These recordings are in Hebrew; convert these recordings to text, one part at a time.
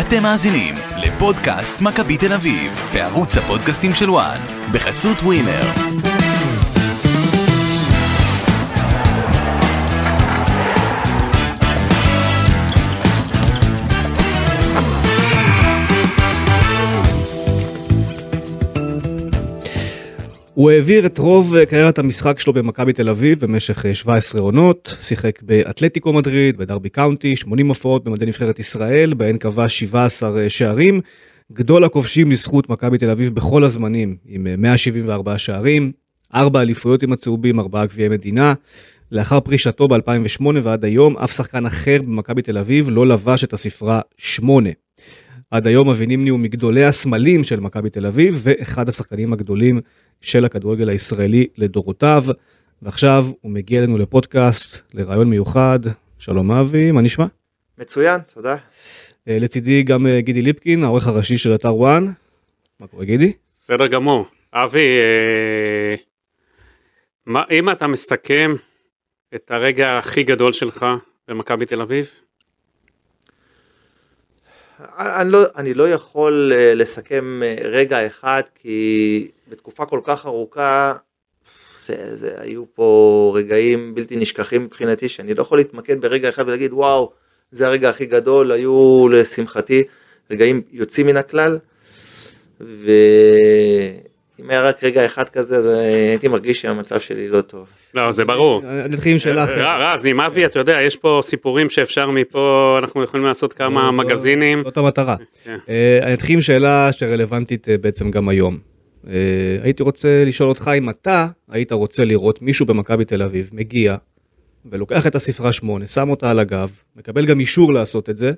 אתם מאזינים לפודקאסט מכבי תל אביב, בערוץ הפודקאסטים של וואן, בחסות ווינר. הוא העביר את רוב אה, קריירת המשחק שלו במכבי תל אביב במשך אה, 17 עונות, שיחק באתלטיקו מדריד, בדרבי קאונטי, 80 הופעות במדי נבחרת ישראל, בהן כבש 17 אה, שערים. גדול הכובשים לזכות מכבי תל אביב בכל הזמנים, עם אה, 174 שערים, 4 אליפויות עם הצהובים, 4 גביעי מדינה. לאחר פרישתו ב-2008 ועד היום, אף שחקן אחר במכבי תל אביב לא לבש את הספרה 8. עד היום אבי נימני הוא מגדולי הסמלים של מכבי תל אביב, ואחד השחקנים הגדולים של הכדורגל הישראלי לדורותיו. ועכשיו הוא מגיע אלינו לפודקאסט, לרעיון מיוחד. שלום אבי, מה נשמע? מצוין, תודה. אה, לצידי גם אה, גידי ליפקין, העורך הראשי של אתר וואן. מה קורה גידי? בסדר גמור. אבי, אה, מה, אם אתה מסכם את הרגע הכי גדול שלך במכבי תל אביב? אני לא, אני לא יכול אה, לסכם אה, רגע אחד, כי בתקופה כל כך ארוכה, זה, זה, היו פה רגעים בלתי נשכחים מבחינתי, שאני לא יכול להתמקד ברגע אחד ולהגיד, וואו, זה הרגע הכי גדול, היו לשמחתי רגעים יוצאים מן הכלל, ואם היה רק רגע אחד כזה, אז הייתי מרגיש שהמצב שלי לא טוב. לא, זה ברור. אה, נתחיל עם שאלה אחרת. ר- רז, עם אבי, אתה יודע, יש פה סיפורים שאפשר מפה, אנחנו יכולים לעשות כמה זו- מגזינים. זאת המטרה. כן. אה, אני אתחיל עם שאלה שרלוונטית אה, בעצם גם היום. אה, הייתי רוצה לשאול אותך אם אתה היית רוצה לראות מישהו במכבי תל אביב מגיע ולוקח את הספרה 8, שם אותה על הגב, מקבל גם אישור לעשות את זה,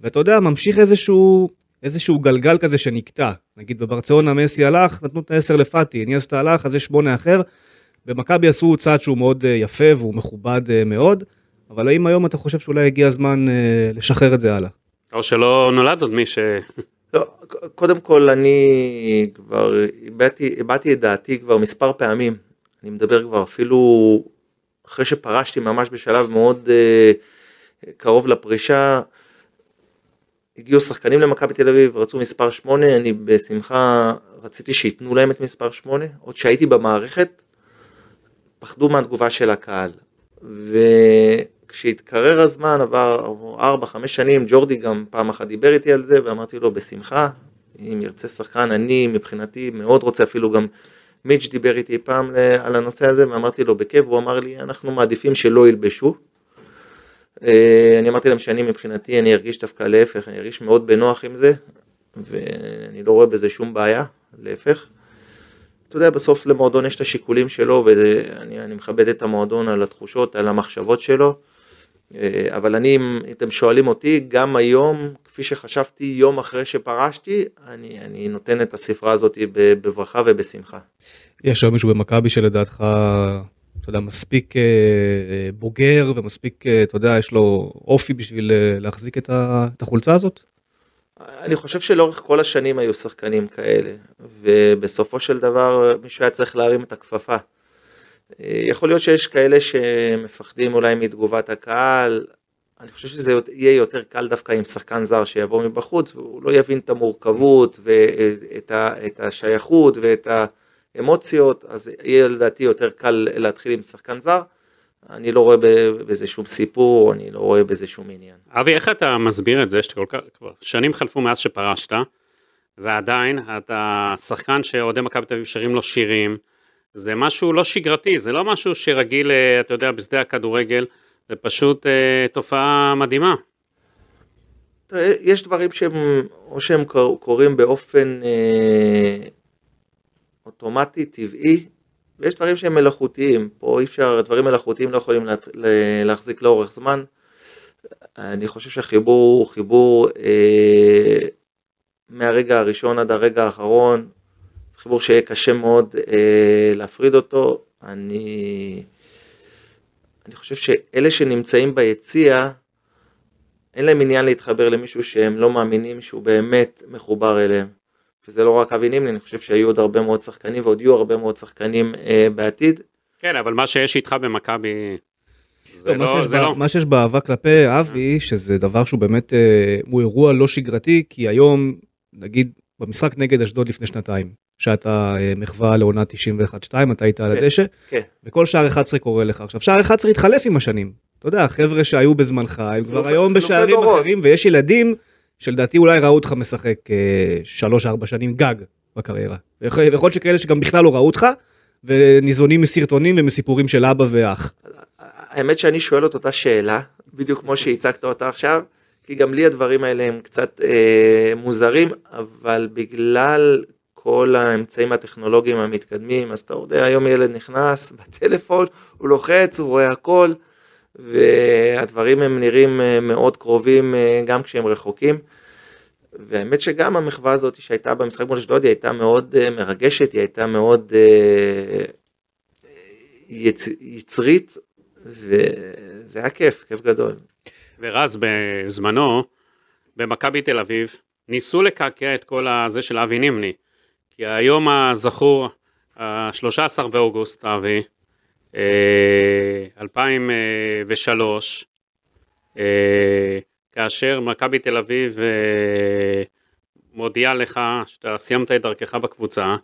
ואתה יודע, ממשיך איזשהו, איזשהו גלגל כזה שנקטע. נגיד בברצלונה מסי הלך, נתנו את ה-10 לפאטי, ניאסטה הלך, אז יש 8 אחר. במכבי עשו צעד שהוא מאוד אה, יפה והוא מכובד אה, מאוד, אבל האם היום אתה חושב שאולי הגיע הזמן אה, לשחרר את זה הלאה? או שלא נולד עוד מי ש... לא, קודם כל אני כבר הבעתי, הבעתי את דעתי כבר מספר פעמים, אני מדבר כבר אפילו אחרי שפרשתי ממש בשלב מאוד אה, קרוב לפרישה, הגיעו שחקנים למכבי תל אביב, רצו מספר 8, אני בשמחה רציתי שייתנו להם את מספר 8, עוד שהייתי במערכת, פחדו מהתגובה של הקהל. וכשהתקרר הזמן, עבר 4-5 שנים, ג'ורדי גם פעם אחת דיבר איתי על זה, ואמרתי לו, בשמחה, אם ירצה שחקן, אני מבחינתי מאוד רוצה, אפילו גם מיץ' דיבר איתי פעם ל- על הנושא הזה, ואמרתי לו בכיף, הוא אמר לי, אנחנו מעדיפים שלא ילבשו. אה, אני אמרתי להם שאני מבחינתי, אני ארגיש דווקא להפך, אני ארגיש מאוד בנוח עם זה, ואני לא רואה בזה שום בעיה, להפך. אתה יודע, בסוף למועדון יש את השיקולים שלו, ואני אני מכבד את המועדון על התחושות, על המחשבות שלו. אה, אבל אני, אם אתם שואלים אותי, גם היום, כפי שחשבתי יום אחרי שפרשתי, אני, אני נותן את הספרה הזאת בברכה ובשמחה. יש היום מישהו במכבי שלדעתך, יודע, מספיק אה, בוגר ומספיק, אה, אתה יודע, יש לו אופי בשביל אה, להחזיק את, ה, את החולצה הזאת? אני חושב שלאורך כל השנים היו שחקנים כאלה, ובסופו של דבר מישהו היה צריך להרים את הכפפה. יכול להיות שיש כאלה שמפחדים אולי מתגובת הקהל, אני חושב שזה יהיה יותר קל דווקא עם שחקן זר שיבוא מבחוץ, והוא לא יבין את המורכבות ואת ה- את השייכות ואת האמוציות, אז יהיה לדעתי יותר קל להתחיל עם שחקן זר. אני לא רואה בזה שום סיפור, אני לא רואה בזה שום עניין. אבי, איך אתה מסביר את זה שאתה כל כך, כבר שנים חלפו מאז שפרשת, ועדיין אתה שחקן שאוהדי מכבי תל אביב שרים לו שירים, זה משהו לא שגרתי, זה לא משהו שרגיל, אה, אתה יודע, בשדה הכדורגל, זה פשוט אה, תופעה מדהימה. יש דברים שהם, או שהם קור- קורים באופן אה, אוטומטי, טבעי, ויש דברים שהם מלאכותיים. פה אי אפשר, דברים מלאכותיים לא יכולים לה, לה- להחזיק לאורך זמן. אני חושב שהחיבור הוא חיבור אה, מהרגע הראשון עד הרגע האחרון, חיבור שיהיה קשה מאוד אה, להפריד אותו. אני, אני חושב שאלה שנמצאים ביציע, אין להם עניין להתחבר למישהו שהם לא מאמינים שהוא באמת מחובר אליהם. וזה לא רק אבי נימני, אני חושב שהיו עוד הרבה מאוד שחקנים ועוד יהיו הרבה מאוד שחקנים אה, בעתיד. כן, אבל מה שיש איתך במכבי, זה לא, מה לא, שיש זה ב- לא. מה שיש באהבה כלפי אבי, שזה דבר שהוא באמת, אה, הוא אירוע לא שגרתי, כי היום, נגיד, במשחק נגד אשדוד לפני שנתיים, שהייתה אה, מחווה לעונה 91-2, אתה היית על כן, הדשא, כן. וכל שער 11 קורה לך. עכשיו, שער 11 התחלף עם השנים. אתה יודע, חבר'ה שהיו בזמנך, הם כבר היום בשערים. אחרים, ויש ילדים שלדעתי אולי ראו אותך משחק 3-4 שנים גג בקריירה. ויכול להיות שכאלה שגם בכלל לא ראו אותך, וניזונים מסרטונים ומסיפורים של אבא ואח. האמת שאני שואל את אותה שאלה, בדיוק כמו שהצגת אותה עכשיו, כי גם לי הדברים האלה הם קצת אה, מוזרים, אבל בגלל כל האמצעים הטכנולוגיים המתקדמים, אז אתה יודע, היום ילד נכנס בטלפון, הוא לוחץ, הוא רואה הכל, והדברים הם נראים אה, מאוד קרובים אה, גם כשהם רחוקים. והאמת שגם המחווה הזאת שהייתה במשחק מול אשדוד היא הייתה מאוד אה, מרגשת, היא הייתה מאוד יצ... יצרית, וזה היה כיף, כיף גדול. ורז בזמנו, במכבי תל אביב, ניסו לקעקע את כל הזה של אבי נימני. כי היום הזכור, ה-13 באוגוסט, אבי, 2003, אה, כאשר מכבי תל אביב אה, מודיעה לך שאתה סיימת את דרכך בקבוצה,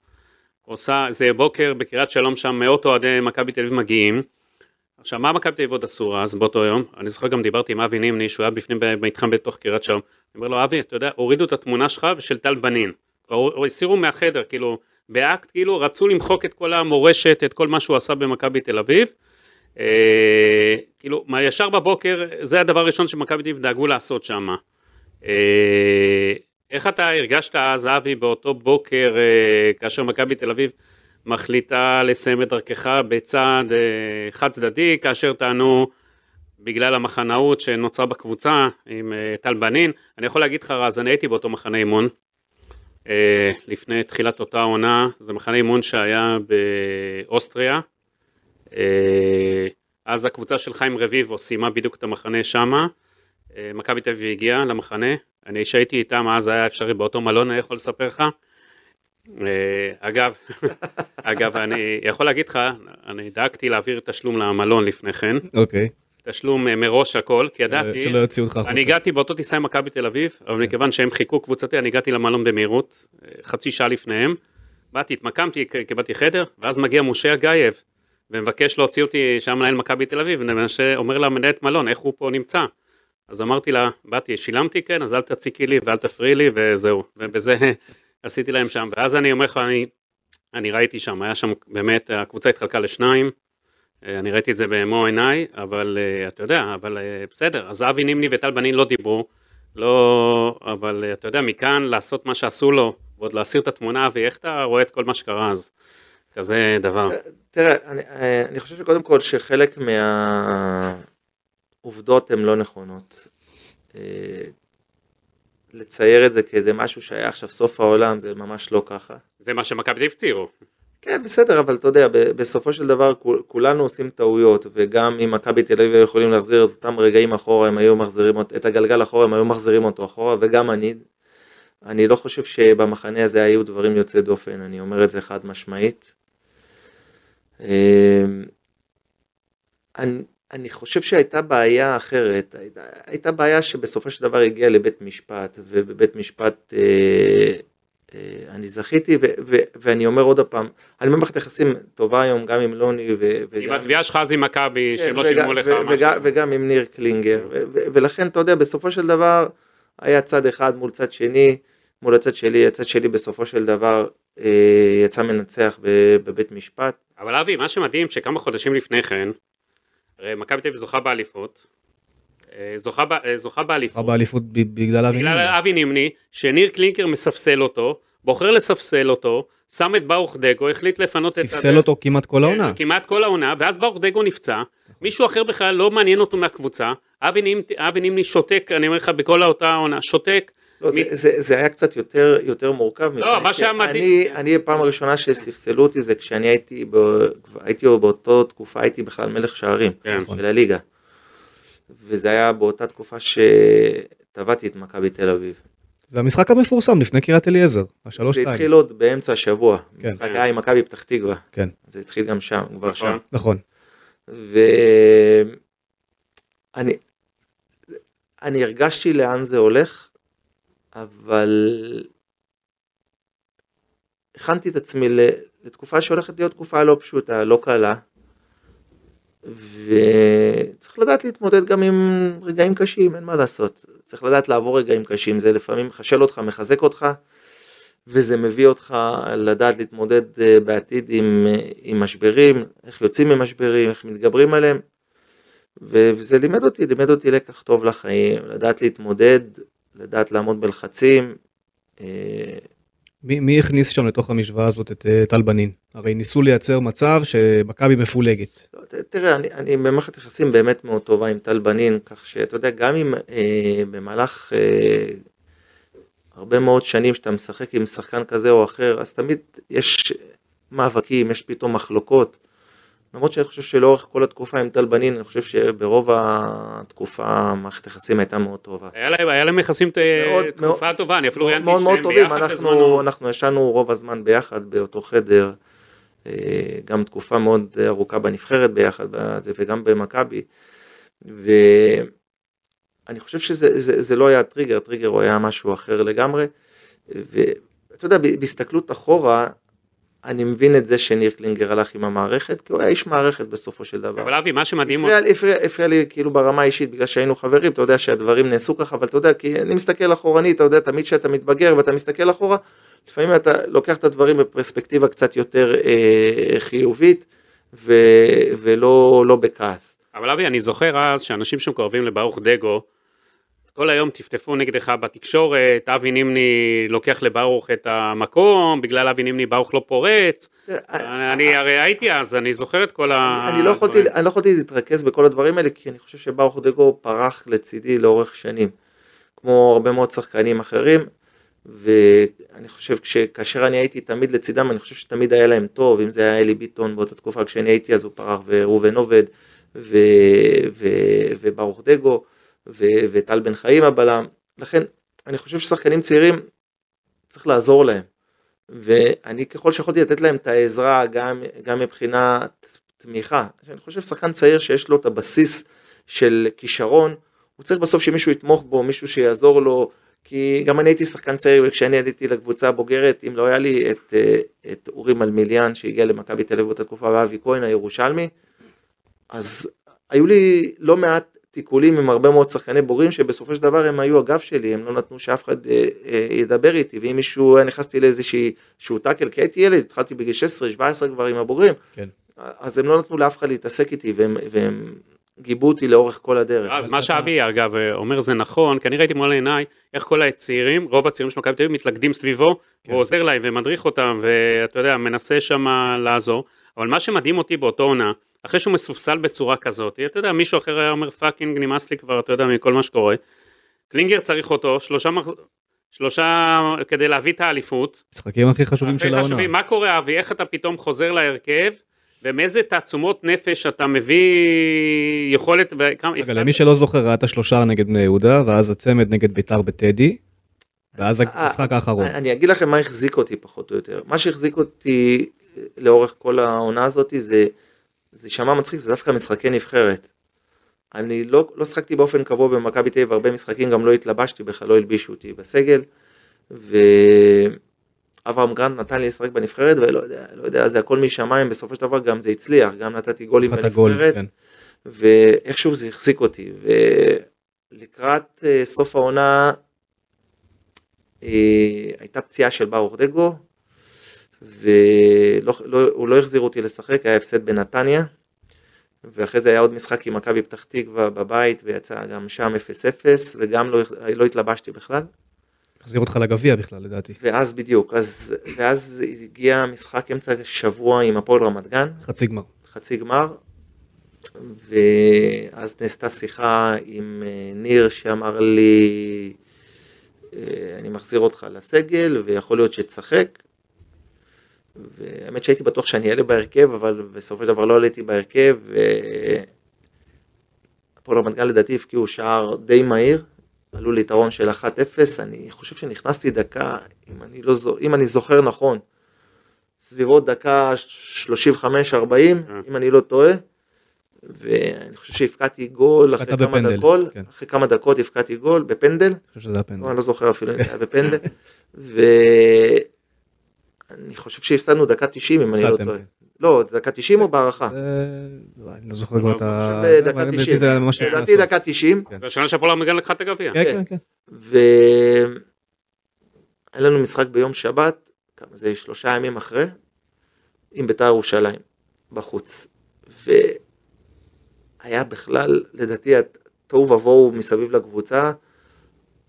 עושה, זה בוקר בקריית שלום שם מאות אוהדי מכבי תל אביב מגיעים. עכשיו מה מכבי תל אביב עוד עשו אז באותו יום? אני זוכר גם דיברתי עם אבי נימני שהוא היה בפנים במתחם בתוך קריית שלום. אני אומר לו אבי אתה יודע הורידו את התמונה שלך ושל טל בנין. הסירו מהחדר כאילו באקט כאילו רצו למחוק את כל המורשת את כל מה שהוא עשה במכבי תל אביב. אה, כאילו מה ישר בבוקר זה הדבר הראשון שמכבי תל אביב דאגו לעשות שם. אה, איך אתה הרגשת אז אבי באותו בוקר אה, כאשר מכבי תל אביב מחליטה לסיים את דרכך בצעד אה, חד צדדי כאשר טענו בגלל המחנאות שנוצרה בקבוצה עם אה, טל בנין. אני יכול להגיד לך רז, אני הייתי באותו מחנה אימון לפני תחילת אותה עונה, זה מחנה אימון שהיה באוסטריה. אה, אז הקבוצה של חיים רביבו סיימה בדיוק את המחנה שמה. אה, מכבי תל אביב הגיעה למחנה, אני שהייתי איתם אז היה אפשרי באותו מלון, אני יכול לספר לך. אה, אגב, אגב, אני יכול להגיד לך, אני דאגתי להעביר תשלום למלון לפני כן, אוקיי. תשלום אה, מראש הכל, כי ידעתי, שלא יוציאו אותך החוצה. אני הגעתי באותו טיסה עם מכבי תל אביב, אבל מכיוון שהם חיכו קבוצתי, אני הגעתי למלון במהירות, אה, חצי שעה לפניהם, באתי, התמקמתי, קיבלתי חדר, ואז מגיע משה אגייב, ומבקש להוציא אותי, שהיה מנהל מכבי תל אביב, ומשה אומר לה מנהלת מלון, איך הוא פה נמצא? אז אמרתי לה, באתי, שילמתי כן, אז אל תציקי לי ואל תפריעי לי, וזהו, ובזה עשיתי להם שם, ואז אני אומר לך, אני, אני ראיתי שם, היה שם באמת, הקבוצה התחלקה לשניים, אני ראיתי את זה במו עיניי, אבל אה, אתה יודע, אבל אה, בסדר, אז אבי נימני וטל בנין לא דיברו, לא, אבל אה, אתה יודע, מכאן לעשות מה שעשו לו, ועוד להסיר את התמונה, אבי, איך אתה רואה את כל מה שקרה אז? כזה דבר. תראה, אני, אני חושב שקודם כל שחלק מהעובדות הן לא נכונות. אה, לצייר את זה כאיזה משהו שהיה עכשיו סוף העולם, זה ממש לא ככה. זה מה שמכבי תל אביב ציירו. כן, בסדר, אבל אתה יודע, בסופו של דבר כול- כולנו עושים טעויות, וגם אם מכבי תל אביב יכולים להחזיר את אותם רגעים אחורה, הם היו מחזירים את הגלגל אחורה, הם היו מחזירים אותו אחורה, וגם אני. אני לא חושב שבמחנה הזה היו דברים יוצאי דופן, אני אומר את זה חד משמעית. אמ, אני, אני חושב שהייתה בעיה אחרת, הייתה, הייתה בעיה שבסופו של דבר הגיעה לבית משפט, ובבית משפט אה, אני זכיתי, ו, ו, ואני אומר עוד פעם, אני במערכת יחסים טובה היום גם עם לוני, ו, עם וגם, התביעה שלך אז עם מכבי, כן, שהם לא שילמו לך ו- משהו. וגם, וגם עם ניר קלינגר, ו, ו, ולכן אתה יודע, בסופו של דבר היה צד אחד מול צד שני, מול הצד שלי, הצד שלי בסופו של דבר אה, יצא מנצח בבית משפט. אבל אבי, מה שמדהים שכמה חודשים לפני כן, הרי מכבי תל אביב זוכה באליפות, אה, זוכה, ב- אה, זוכה באליפות, זכה באליפות בגלל אבי בגלל נימני. אבי נימני, שניר קלינקר מספסל אותו, בוחר לספסל אותו, שם את ברוך דגו, החליט לפנות את... ספסל אותו כמעט כל העונה. כמעט כל העונה, ואז ברוך דגו נפצע, מישהו אחר בכלל לא מעניין אותו מהקבוצה, אבי נימני שותק, אני אומר לך, בכל אותה העונה, שותק, לא, זה, מי- זה, זה היה קצת יותר, יותר מורכב. לא, מה מדהים- אני, הפעם הראשונה שספסלו אותי זה כשאני הייתי, ב, הייתי באותו תקופה, הייתי בכלל מלך שערים כן. של הליגה. וזה היה באותה תקופה שטבעתי את מכבי תל אביב. זה המשחק המפורסם לפני קריית אליעזר, השלוש זה שתיים. התחיל עוד באמצע השבוע. כן. המשחק היה עם מכבי פתח תקווה. כן. זה התחיל גם שם, כבר נכון. שם. נכון. אני, אני הרגשתי לאן זה הולך, אבל הכנתי את עצמי לתקופה שהולכת להיות תקופה לא פשוטה, לא קלה, וצריך לדעת להתמודד גם עם רגעים קשים, אין מה לעשות. צריך לדעת לעבור רגעים קשים, זה לפעמים מחשל אותך, מחזק אותך, וזה מביא אותך לדעת להתמודד אה, בעתיד עם, אה, עם משברים, איך יוצאים ממשברים, איך מתגברים עליהם. וזה לימד אותי, לימד אותי לקח טוב לחיים, לדעת להתמודד, לדעת לעמוד בלחצים. אה, מי, מי הכניס שם לתוך המשוואה הזאת את טל בנין? הרי ניסו לייצר מצב שמכבי מפולגת. לא, תראה, אני, אני במערכת יחסים באמת מאוד טובה עם טל בנין, כך שאתה יודע, גם אם אה, במהלך אה, הרבה מאוד שנים שאתה משחק עם שחקן כזה או אחר, אז תמיד יש מאבקים, יש פתאום מחלוקות. למרות שאני חושב שלאורך כל התקופה עם טל בנין, אני חושב שברוב התקופה מערכת היחסים הייתה מאוד טובה. היה להם, היה להם יחסים מאוד, תקופה מאוד, טובה, אני אפילו ראיינתי את שניהם ביחד אנחנו, בזמנו. אנחנו ישנו רוב הזמן ביחד באותו חדר, אה, גם תקופה מאוד ארוכה בנבחרת ביחד, בזה, וגם במכבי. ואני חושב שזה זה, זה לא היה טריגר, טריגר הוא היה משהו אחר לגמרי. ואתה יודע, בהסתכלות אחורה, אני מבין את זה שניר קלינגר הלך עם המערכת, כי הוא היה איש מערכת בסופו של דבר. אבל אבי, מה שמדהים... הפריע, הפריע, הפריע לי כאילו ברמה האישית, בגלל שהיינו חברים, אתה יודע שהדברים נעשו ככה, אבל אתה יודע, כי אני מסתכל אחורנית, אתה יודע, תמיד כשאתה מתבגר ואתה מסתכל אחורה, לפעמים אתה לוקח את הדברים בפרספקטיבה קצת יותר אה, חיובית, ו, ולא לא בכעס. אבל אבי, אני זוכר אז שאנשים שמקורבים לברוך דגו, כל היום טפטפו נגדך בתקשורת, אבי נימני לוקח לברוך את המקום, בגלל אבי נימני ברוך לא פורץ. אני הרי הייתי אז, אני זוכר את כל ה... אני לא יכולתי להתרכז בכל הדברים האלה, כי אני חושב שברוך דגו פרח לצידי לאורך שנים, כמו הרבה מאוד שחקנים אחרים, ואני חושב שכאשר אני הייתי תמיד לצידם, אני חושב שתמיד היה להם טוב, אם זה היה אלי ביטון באותה תקופה כשאני הייתי אז הוא פרח, וראובן עובד, וברוך דגו. וטל בן חיים הבלם, לכן אני חושב ששחקנים צעירים צריך לעזור להם, ואני ככל שיכולתי לתת להם את העזרה גם, גם מבחינת תמיכה, אני חושב ששחקן צעיר שיש לו את הבסיס של כישרון, הוא צריך בסוף שמישהו יתמוך בו, מישהו שיעזור לו, כי גם אני הייתי שחקן צעיר וכשאני עליתי לקבוצה הבוגרת, אם לא היה לי את, את אורי מלמיליאן שהגיע למכבי תל אביב באותה תקופה ואבי כהן הירושלמי, אז היו לי לא מעט תיקולים עם הרבה מאוד שחקני בוגרים שבסופו של דבר הם היו הגב שלי, הם לא נתנו שאף אחד אה, אה, ידבר איתי, ואם מישהו, נכנסתי לאיזשהו טאקל, כי הייתי ילד, התחלתי בגיל 16-17 כבר עם הבוגרים, כן. אז הם לא נתנו לאף אחד להתעסק איתי, והם, והם גיבו אותי לאורך כל הדרך. אז מה שאבי אגב אומר זה נכון, כי אני ראיתי מול עיניי איך כל הצעירים, רוב הצעירים של מכבי תל אביב מתלכדים סביבו, כן. הוא עוזר להם ומדריך אותם, ואתה יודע, מנסה שם לעזור, אבל מה שמדהים אותי באותו עונה, אחרי שהוא מסופסל בצורה כזאת, אתה יודע, מישהו אחר היה אומר fucking נמאס לי כבר, אתה יודע, מכל מה שקורה. קלינגר צריך אותו, שלושה, מח... שלושה כדי להביא את האליפות. משחקים הכי חשובים של העונה. מה קורה אבי, איך אתה פתאום חוזר להרכב, ומאיזה תעצומות נפש אתה מביא יכולת... וכמה... רגע, למי שלא זוכר, היה את השלושה נגד בני יהודה, ואז הצמד נגד ביתר בטדי, ואז אה, המשחק האחרון. אני אגיד לכם מה החזיק אותי פחות או יותר. מה שהחזיק אותי לאורך כל העונה הזאת זה... זה יישמע מצחיק, זה דווקא משחקי נבחרת. אני לא, לא שחקתי באופן קבוע במכבי תל אביב, הרבה משחקים גם לא התלבשתי, בכלל לא הלבישו אותי בסגל, ואברהם גרנט נתן לי לשחק בנבחרת, ולא יודע, לא יודע, זה הכל משמיים, בסופו של דבר גם זה הצליח, גם נתתי גולים בנבחרת, כן. ואיכשהו זה החזיק אותי, ולקראת uh, סוף העונה, uh, הייתה פציעה של ברוך דגו, והוא לא, לא החזיר אותי לשחק, היה הפסד בנתניה, ואחרי זה היה עוד משחק עם מכבי פתח תקווה בבית, ויצא גם שם 0-0, וגם לא, לא התלבשתי בכלל. החזיר אותך לגביע בכלל לדעתי. ואז בדיוק, אז, ואז הגיע משחק אמצע שבוע עם הפועל רמת גן. חצי גמר. חצי גמר, ואז נעשתה שיחה עם אה, ניר שאמר לי, אה, אני מחזיר אותך לסגל ויכול להיות שתשחק. והאמת שהייתי בטוח שאני אעלה בהרכב, אבל בסופו של דבר לא עליתי בהרכב, והפועל רמת גן לדעתי הבקיעו שער די מהיר, עלו ליתרון של 1-0, אני חושב שנכנסתי דקה, אם אני, לא, אם אני זוכר נכון, סביבות דקה 35-40, אה. אם אני לא טועה, ואני חושב שהפקעתי גול אחרי כמה בפנדל, דקות, כן. אחרי כמה דקות הפקעתי גול בפנדל, אני חושב שזה היה פנדל. לא, אני לא זוכר אפילו אם זה היה בפנדל, ואני חושב שהפסדנו דקה 90 אם אני לא טועה. לא, זה דקה 90 או בהערכה? אה, לא, אני לא זוכר כבר את ה... חושב זה, דקה אבל 90. זה היה ממש לפני לדעתי. דקה 90, כן. זה השנה שהפועל רמת גן לקחה את הגביע. כן, כן, כן. והיה לנו משחק ביום שבת, כמה זה, שלושה ימים אחרי, עם בית"ר ירושלים, בחוץ. והיה בכלל, לדעתי, תוהו ובוהו מסביב לקבוצה,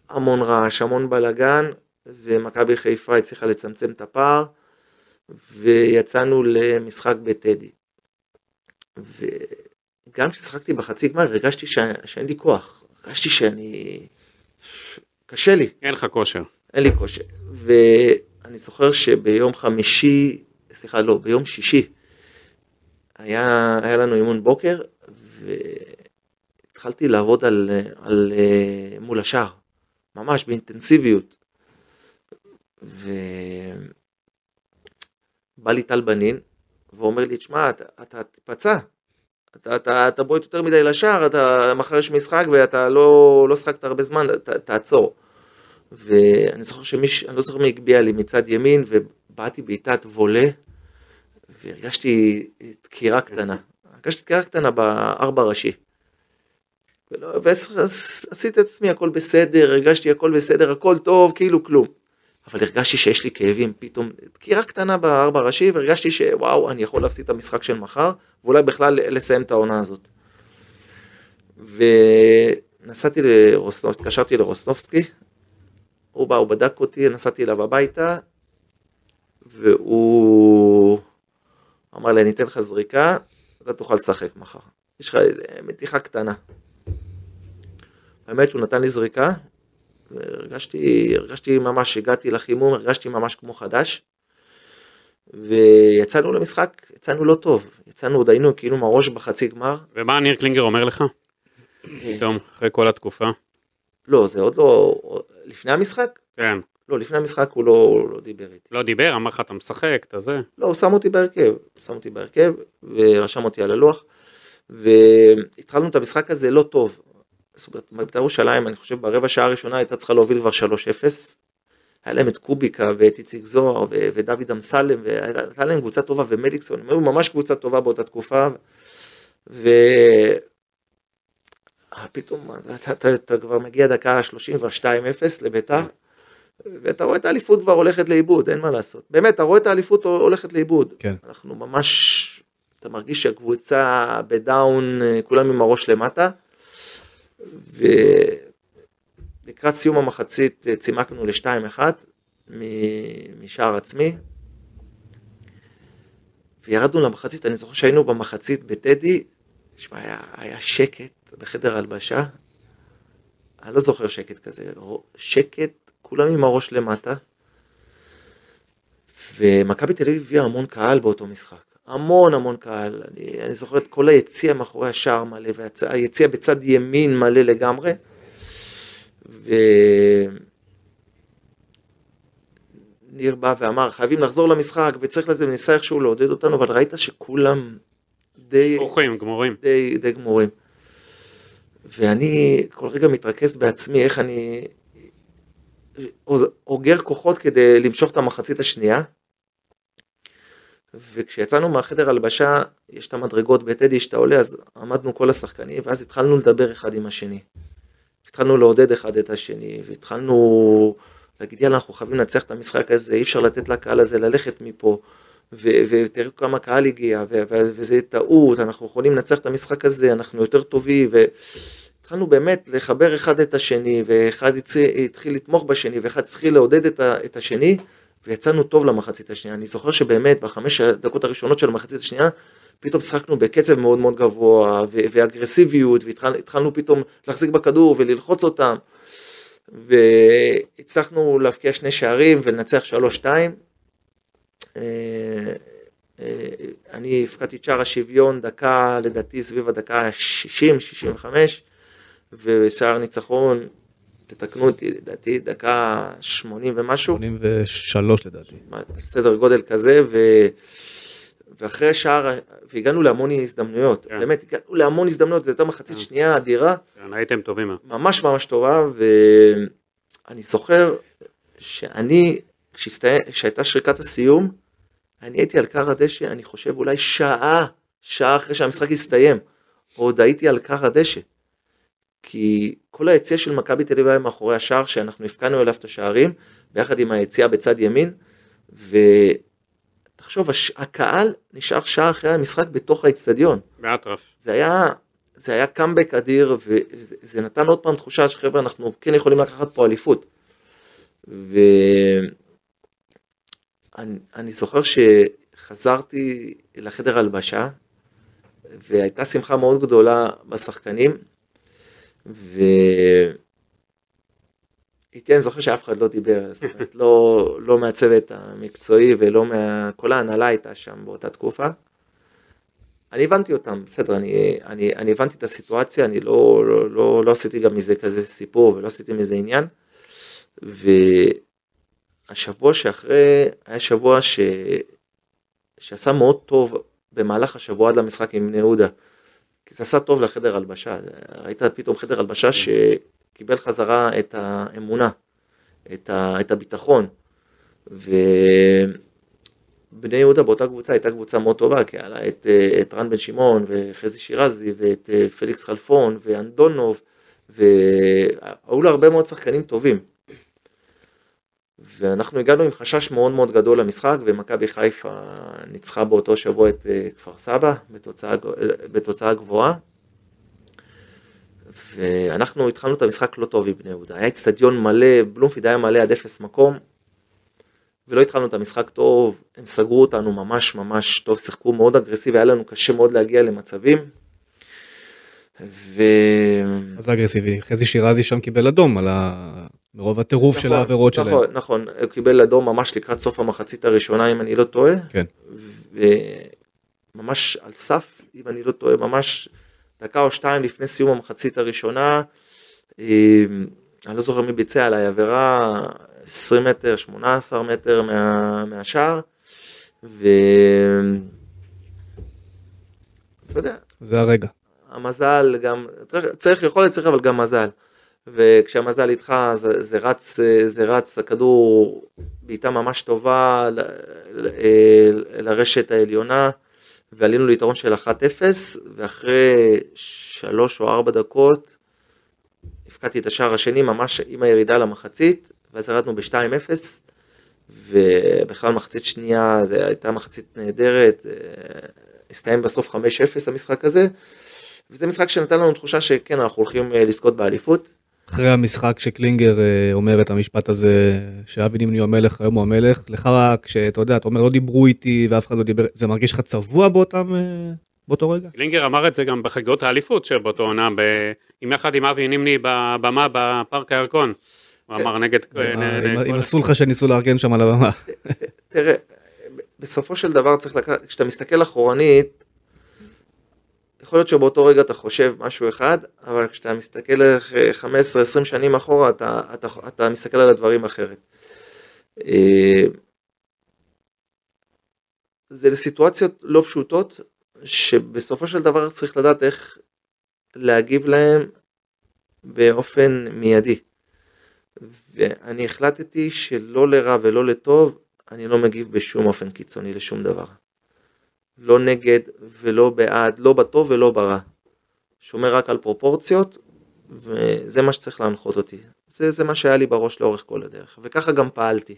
המון רעש, המון בלאגן, ומכבי חיפה הצליחה לצמצם את הפער, ויצאנו למשחק בטדי. וגם כששחקתי בחצי גמר הרגשתי ש... שאין לי כוח, הרגשתי שאני... קשה לי. אין לך כושר. אין לי כושר. ואני זוכר שביום חמישי, סליחה, לא, ביום שישי, היה, היה לנו אימון בוקר, והתחלתי לעבוד על, על, אה, מול השער, ממש באינטנסיביות. ובא לי טל בנין, ואומר לי, תשמע, אתה, אתה תיפצע, אתה, אתה, אתה בועט יותר מדי לשער, אתה, מחר יש משחק ואתה לא, לא שחקת הרבה זמן, ת, תעצור. ואני זוכר שמישהו, אני לא זוכר מי הגביה לי מצד ימין, ובאתי בעיטת וולה, והרגשתי דקירה קטנה. הרגשתי דקירה קטנה בארבע ראשי. ועשיתי את עצמי הכל בסדר, הרגשתי הכל בסדר, הכל טוב, כאילו כלום. אבל הרגשתי שיש לי כאבים פתאום, דקירה קטנה בארבע ראשי, והרגשתי שוואו, אני יכול להפסיד את המשחק של מחר, ואולי בכלל לסיים את העונה הזאת. ונסעתי לרוסנובסקי, התקשרתי לרוסנובסקי, הוא בא, הוא בדק אותי, נסעתי אליו הביתה, והוא אמר לי, אני אתן לך זריקה, אתה תוכל לשחק מחר. יש לך מתיחה קטנה. האמת שהוא נתן לי זריקה, והרגשתי, הרגשתי ממש, הגעתי לחימום, הרגשתי ממש כמו חדש. ויצאנו למשחק, יצאנו לא טוב, יצאנו עוד היינו כאילו עם הראש בחצי גמר. ומה ניר קלינגר אומר לך? פתאום, אחרי כל התקופה. לא, זה עוד לא, לפני המשחק? כן. לא, לפני המשחק הוא לא, הוא לא דיבר איתי. לא דיבר, אמר לך אתה משחק, אתה זה. לא, הוא שם אותי בהרכב, שם אותי בהרכב, ורשם אותי על הלוח, והתחלנו את המשחק הזה לא טוב. זאת אומרת, בית"ר ירושלים, אני חושב ברבע שעה הראשונה הייתה צריכה להוביל כבר 3-0. היה להם את קוביקה ואת איציק זוהר ודוד אמסלם, והייתה להם קבוצה טובה ומליקסון, הם היו ממש קבוצה טובה באותה תקופה. ו... פתאום אתה, אתה, אתה כבר מגיע דקה 32-0 לביתר, ואתה רואה את האליפות כבר הולכת לאיבוד, אין מה לעשות. באמת, אתה רואה את האליפות הולכת לאיבוד. כן. אנחנו ממש, אתה מרגיש שהקבוצה בדאון, כולם עם הראש למטה. ולקראת סיום המחצית צימקנו ל-2-1 משער עצמי. וירדנו למחצית, אני זוכר שהיינו במחצית בטדי, תשמע, היה, היה שקט בחדר הלבשה. אני לא זוכר שקט כזה, שקט, כולם עם הראש למטה. ומכבי תל אביב הביאה המון קהל באותו משחק. המון המון קהל. אני, אני זוכר את כל היציע מאחורי השער מלא, והיציע בצד ימין מלא לגמרי. וניר בא ואמר, חייבים לחזור למשחק, וצריך לזה, וניסה איכשהו לעודד אותנו, אבל ראית שכולם די... ברוכים, גמורים. די, די גמורים. ואני כל רגע מתרכז בעצמי, איך אני אוגר כוחות כדי למשוך את המחצית השנייה. וכשיצאנו מהחדר הלבשה, יש את המדרגות בטדי שאתה עולה, אז עמדנו כל השחקנים, ואז התחלנו לדבר אחד עם השני. התחלנו לעודד אחד את השני, והתחלנו להגיד, יאללה, אנחנו חייבים לנצח את המשחק הזה, אי אפשר לתת לקהל הזה ללכת מפה. ותראו כמה קהל הגיע, וזה טעות, אנחנו יכולים לנצח את המשחק הזה, אנחנו יותר טובים, והתחלנו באמת לחבר אחד את השני, ואחד התחיל לתמוך בשני, ואחד התחיל לעודד את השני, ויצאנו טוב למחצית השנייה. אני זוכר שבאמת בחמש הדקות הראשונות של המחצית השנייה, פתאום שחקנו בקצב מאוד מאוד גבוה, ואגרסיביות, והתחלנו פתאום להחזיק בכדור וללחוץ אותם, והצלחנו להבקיע שני שערים ולנצח שלוש שתיים. אני הפקדתי את שער השוויון דקה, לדעתי סביב הדקה 60-65, ושער ניצחון, תתקנו אותי, לדעתי דקה 80 ומשהו. 83 לדעתי. סדר גודל כזה, ו... ואחרי שער, והגענו להמון הזדמנויות, כן. באמת, הגענו להמון הזדמנויות, זה יותר מחצית כן. שנייה אדירה, כן, הייתם טובים מאוד. ממש ממש טובה, ואני זוכר שאני, כשהייתה שריקת הסיום, אני הייתי על כר הדשא, אני חושב אולי שעה, שעה אחרי שהמשחק הסתיים, עוד הייתי על כר הדשא. כי כל היציע של מכבי תל אביב היה מאחורי השער, שאנחנו הפקענו אליו את השערים, ביחד עם היציע בצד ימין, ותחשוב, הש- הקהל נשאר שעה אחרי המשחק בתוך האצטדיון. באטרף. זה היה, זה היה קאמבק אדיר, וזה זה נתן עוד פעם תחושה שחבר'ה, אנחנו כן יכולים לקחת פה אליפות. ואני אני זוכר שחזרתי לחדר הלבשה, והייתה שמחה מאוד גדולה בשחקנים, ואיתי אני זוכר שאף אחד לא דיבר, זאת אומרת, לא, לא מהצוות המקצועי ולא מה... כל ההנהלה הייתה שם באותה תקופה. אני הבנתי אותם, בסדר, אני, אני, אני הבנתי את הסיטואציה, אני לא, לא, לא, לא עשיתי גם מזה כזה סיפור ולא עשיתי מזה עניין. והשבוע שאחרי, היה שבוע ש... שעשה מאוד טוב במהלך השבוע עד למשחק עם בני יהודה. כי זה עשה טוב לחדר הלבשה, ראית פתאום חדר הלבשה שקיבל חזרה את האמונה, את, ה... את הביטחון. ו... בני יהודה באותה קבוצה הייתה קבוצה מאוד טובה, כי היה לה את, את רן בן שמעון וחזי שירזי ואת אה, פליקס חלפון ואנדונוב, והיו לה הרבה מאוד שחקנים טובים. ואנחנו הגענו עם חשש מאוד מאוד גדול למשחק, ומכבי חיפה ניצחה באותו שבוע את אה, כפר סבא בתוצאה, בתוצאה גבוהה. ואנחנו התחלנו את המשחק לא טוב עם בני יהודה, היה אצטדיון מלא, בלומפיד היה מלא עד אפס מקום, ולא התחלנו את המשחק טוב, הם סגרו אותנו ממש ממש טוב, שיחקו מאוד אגרסיבי, היה לנו קשה מאוד להגיע למצבים. ו... מה זה אגרסיבי? חזי שירזי שם קיבל אדום על ה... מרוב הטירוף של נכון, העבירות שלהם. נכון, נכון, הוא קיבל אדום ממש לקראת סוף המחצית הראשונה, אם אני לא טועה. כן. וממש על סף, אם אני לא טועה, ממש דקה או שתיים לפני סיום המחצית הראשונה, אה, אני לא זוכר מי ביצע עליי עבירה, 20 מטר, 18 מטר מה, מהשער, ו... אתה יודע, זה הרגע. המזל גם, צריך, צריך יכולת, צריך אבל גם מזל. וכשהמזל איתך זה, זה רץ, זה רץ, הכדור בעיטה ממש טובה ל- ל- לרשת העליונה, ועלינו ליתרון של 1-0, ואחרי שלוש או ארבע דקות, הפקדתי את השער השני ממש עם הירידה למחצית, ואז ירדנו ב-2-0, ובכלל מחצית שנייה, זו הייתה מחצית נהדרת, אה, הסתיים בסוף 5-0 המשחק הזה, וזה משחק שנתן לנו תחושה שכן, אנחנו הולכים אה, לזכות באליפות. אחרי המשחק שקלינגר אה, אומר את המשפט הזה שאבי נימני הוא המלך היום הוא המלך לך כשאתה יודע אתה אומר לא דיברו איתי ואף אחד לא דיבר זה מרגיש לך צבוע באותם אה, באותו רגע. קלינגר אמר את זה גם בחגיגות האליפות של באותו עונה, ב- עם יחד עם אבי נימני בבמה בפארק הירקון. הוא אמר נגד... אה, אם עשו לך שניסו לארגן שם על הבמה. תראה, בסופו של דבר צריך לקחת, כשאתה מסתכל אחורנית, יכול להיות שבאותו רגע אתה חושב משהו אחד, אבל כשאתה מסתכל 15-20 שנים אחורה, אתה, אתה, אתה מסתכל על הדברים אחרת. אה, זה לסיטואציות לא פשוטות, שבסופו של דבר צריך לדעת איך להגיב להם באופן מיידי. ואני החלטתי שלא לרע ולא לטוב, אני לא מגיב בשום אופן קיצוני לשום דבר. לא נגד ולא בעד, לא בטוב ולא ברע. שומר רק על פרופורציות, וזה מה שצריך להנחות אותי. זה, זה מה שהיה לי בראש לאורך כל הדרך, וככה גם פעלתי.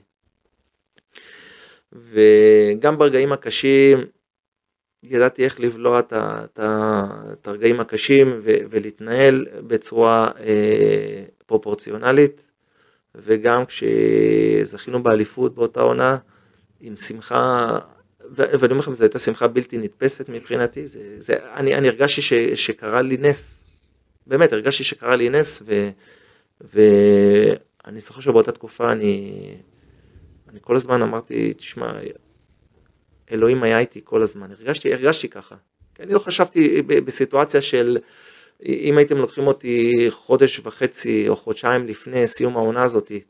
וגם ברגעים הקשים, ידעתי איך לבלוע את הרגעים הקשים ו- ולהתנהל בצורה אה, פרופורציונלית. וגם כשזכינו באליפות באותה עונה, עם שמחה, ואני אומר לכם, זו הייתה שמחה בלתי נתפסת מבחינתי, זה, זה, אני, אני הרגשתי ש, שקרה לי נס, באמת, הרגשתי שקרה לי נס, ו, ואני זוכר שבאותה תקופה אני, אני כל הזמן אמרתי, תשמע, אלוהים היה איתי כל הזמן, הרגשתי, הרגשתי ככה, כי אני לא חשבתי בסיטואציה של, אם הייתם לוקחים אותי חודש וחצי או חודשיים לפני סיום העונה הזאתי,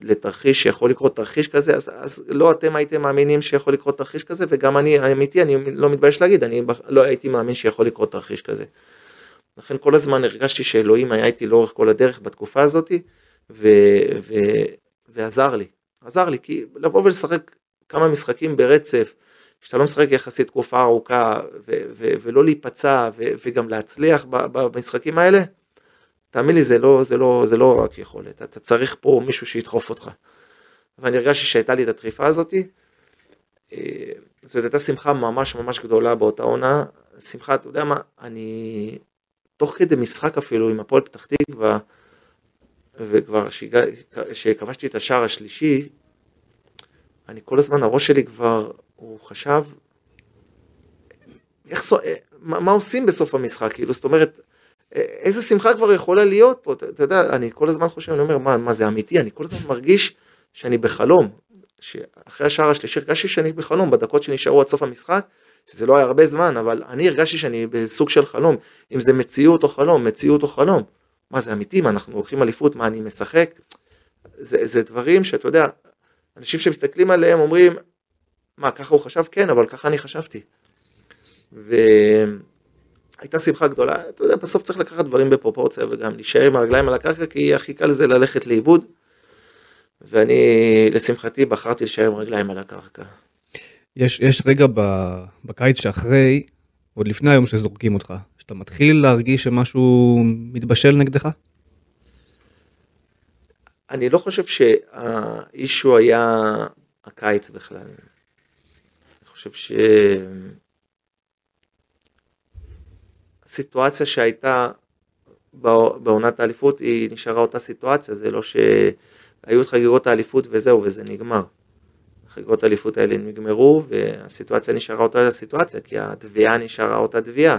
לתרחיש שיכול לקרות תרחיש כזה, אז, אז לא אתם הייתם מאמינים שיכול לקרות תרחיש כזה, וגם אני, אמיתי, אני לא מתבייש להגיד, אני לא הייתי מאמין שיכול לקרות תרחיש כזה. לכן כל הזמן הרגשתי שאלוהים היה איתי לאורך כל הדרך בתקופה הזאת, ו, ו, ועזר לי. עזר לי, כי לבוא ולשחק כמה משחקים ברצף, שאתה לא משחק יחסית תקופה ארוכה, ו, ו, ולא להיפצע, ו, וגם להצליח במשחקים האלה, תאמין לי, זה לא, זה לא, זה לא רק יכולת, אתה צריך פה מישהו שידחוף אותך. ואני הרגשתי שהייתה לי את הדחיפה הזאתי, אה, זאת הייתה שמחה ממש ממש גדולה באותה עונה, שמחה, אתה יודע מה, אני, תוך כדי משחק אפילו עם הפועל פתח תקווה, וכבר שהגע- שכבשתי את השער השלישי, אני כל הזמן, הראש שלי כבר, הוא חשב, איך, מה, מה עושים בסוף המשחק, כאילו, זאת אומרת, איזה שמחה כבר יכולה להיות פה, אתה, יודע, אני כל הזמן חושב, אני אומר, מה, מה זה אמיתי, אני כל הזמן מרגיש שאני בחלום, שאחרי השער השלישי הרגשתי שאני בחלום, בדקות שנשארו עד סוף המשחק, שזה לא היה הרבה זמן, אבל אני הרגשתי שאני בסוג של חלום, אם זה מציאות או חלום, מציאות או חלום. מה זה אמיתי, מה אנחנו לוקחים אליפות, מה אני משחק? זה, זה דברים שאתה יודע, אנשים שמסתכלים עליהם אומרים, מה ככה הוא חשב? כן, אבל ככה אני חשבתי. והייתה שמחה גדולה, אתה יודע, בסוף צריך לקחת דברים בפרופורציה וגם להישאר עם הרגליים על הקרקע, כי הכי קל זה ללכת לאיבוד. ואני, לשמחתי, בחרתי להישאר עם הרגליים על הקרקע. יש, יש רגע בקיץ שאחרי, עוד לפני היום שזורקים אותך, שאתה מתחיל להרגיש שמשהו מתבשל נגדך? אני לא חושב שהאישו היה הקיץ בכלל. אני חושב ש... הסיטואציה שהייתה בע- בעונת האליפות היא נשארה אותה סיטואציה, זה לא שהיו את חגיגות האליפות וזהו וזה נגמר. חגיגות האליפות האלה נגמרו והסיטואציה נשארה אותה סיטואציה, כי התביעה נשארה אותה תביעה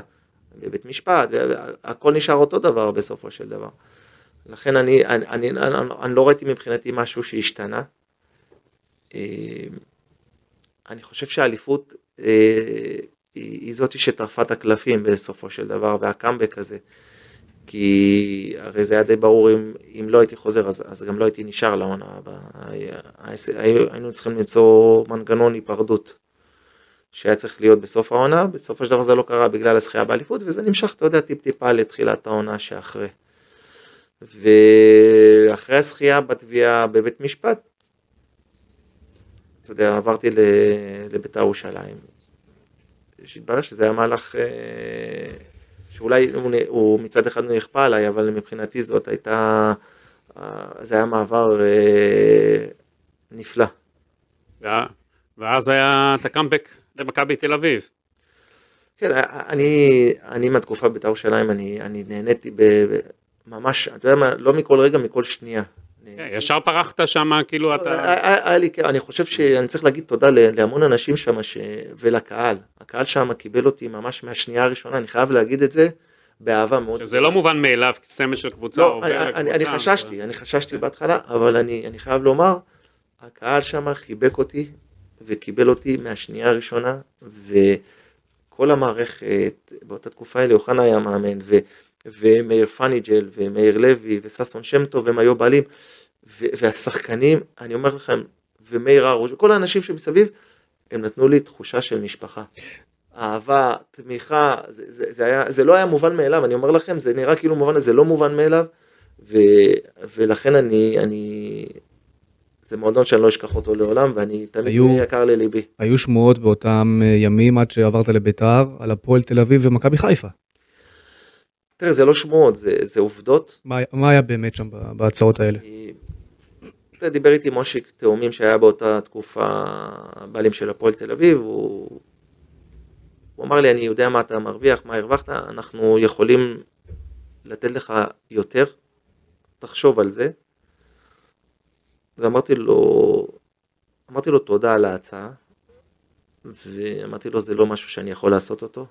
בבית משפט, והכל נשאר אותו דבר בסופו של דבר. לכן אני, אני, אני, אני, אני לא ראיתי מבחינתי משהו שהשתנה. אה, אני חושב שהאליפות אה, היא, היא זאתי שטרפה את הקלפים בסופו של דבר, והקאמבק הזה. כי הרי זה היה די ברור אם, אם לא הייתי חוזר אז, אז גם לא הייתי נשאר לעונה הבאה. היינו צריכים למצוא מנגנון היפרדות שהיה צריך להיות בסוף העונה, בסופו של דבר זה לא קרה בגלל הזכייה באליפות וזה נמשך, אתה יודע, טיפ טיפה לתחילת העונה שאחרי. ואחרי הזכייה בתביעה בבית משפט, אתה יודע, עברתי לבית"ר ירושלים. שהתברר שזה היה מהלך אה, שאולי הוא, הוא מצד אחד נכפה עליי, אבל מבחינתי זאת הייתה, אה, זה היה מעבר אה, נפלא. ואז היה את הקאמבק למכבי תל אביב. כן, אני, אני מהתקופה בבית"ר ירושלים, אני, אני נהניתי ב, ממש, אתה יודע מה, לא מכל רגע, מכל שנייה. כן, ישר פרחת שם, כאילו אתה... היה לי, אני חושב שאני צריך להגיד תודה להמון אנשים שם. ולקהל. הקהל שם קיבל אותי ממש מהשנייה הראשונה, אני חייב להגיד את זה באהבה מאוד. שזה לא מובן מאליו, סמל של קבוצה לא, עובר אני, אני, לקבוצה. חששתי, אני חששתי בהתחלה, אבל אני, אני חייב לומר, הקהל שם חיבק אותי וקיבל אותי מהשנייה הראשונה, וכל המערכת, באותה תקופה האלה אוחנה היה מאמן, ו, ומאיר פניג'ל, ומאיר לוי, וששון שם טוב, הם היו בעלים, והשחקנים, אני אומר לכם, ומאיר הרוש, וכל האנשים שמסביב, הם נתנו לי תחושה של משפחה. אהבה, תמיכה, זה, זה, זה, היה, זה לא היה מובן מאליו, אני אומר לכם, זה נראה כאילו מובן, זה לא מובן מאליו, ו, ולכן אני, אני, זה מועדון שאני לא אשכח אותו לעולם, ואני תמיד היו- יקר לליבי. היו שמועות באותם אה, ימים עד שעברת לביתר על הפועל תל אביב ומכבי חיפה. תראה, זה לא שמועות, זה, זה עובדות. מה, מה היה באמת שם בהצעות האלה? אתה דיבר איתי מושיק תאומים שהיה באותה תקופה בעלים של הפועל תל אביב, הוא, הוא אמר לי, אני יודע מה אתה מרוויח, מה הרווחת, אנחנו יכולים לתת לך יותר, תחשוב על זה. ואמרתי לו, אמרתי לו תודה על ההצעה, ואמרתי לו זה לא משהו שאני יכול לעשות אותו.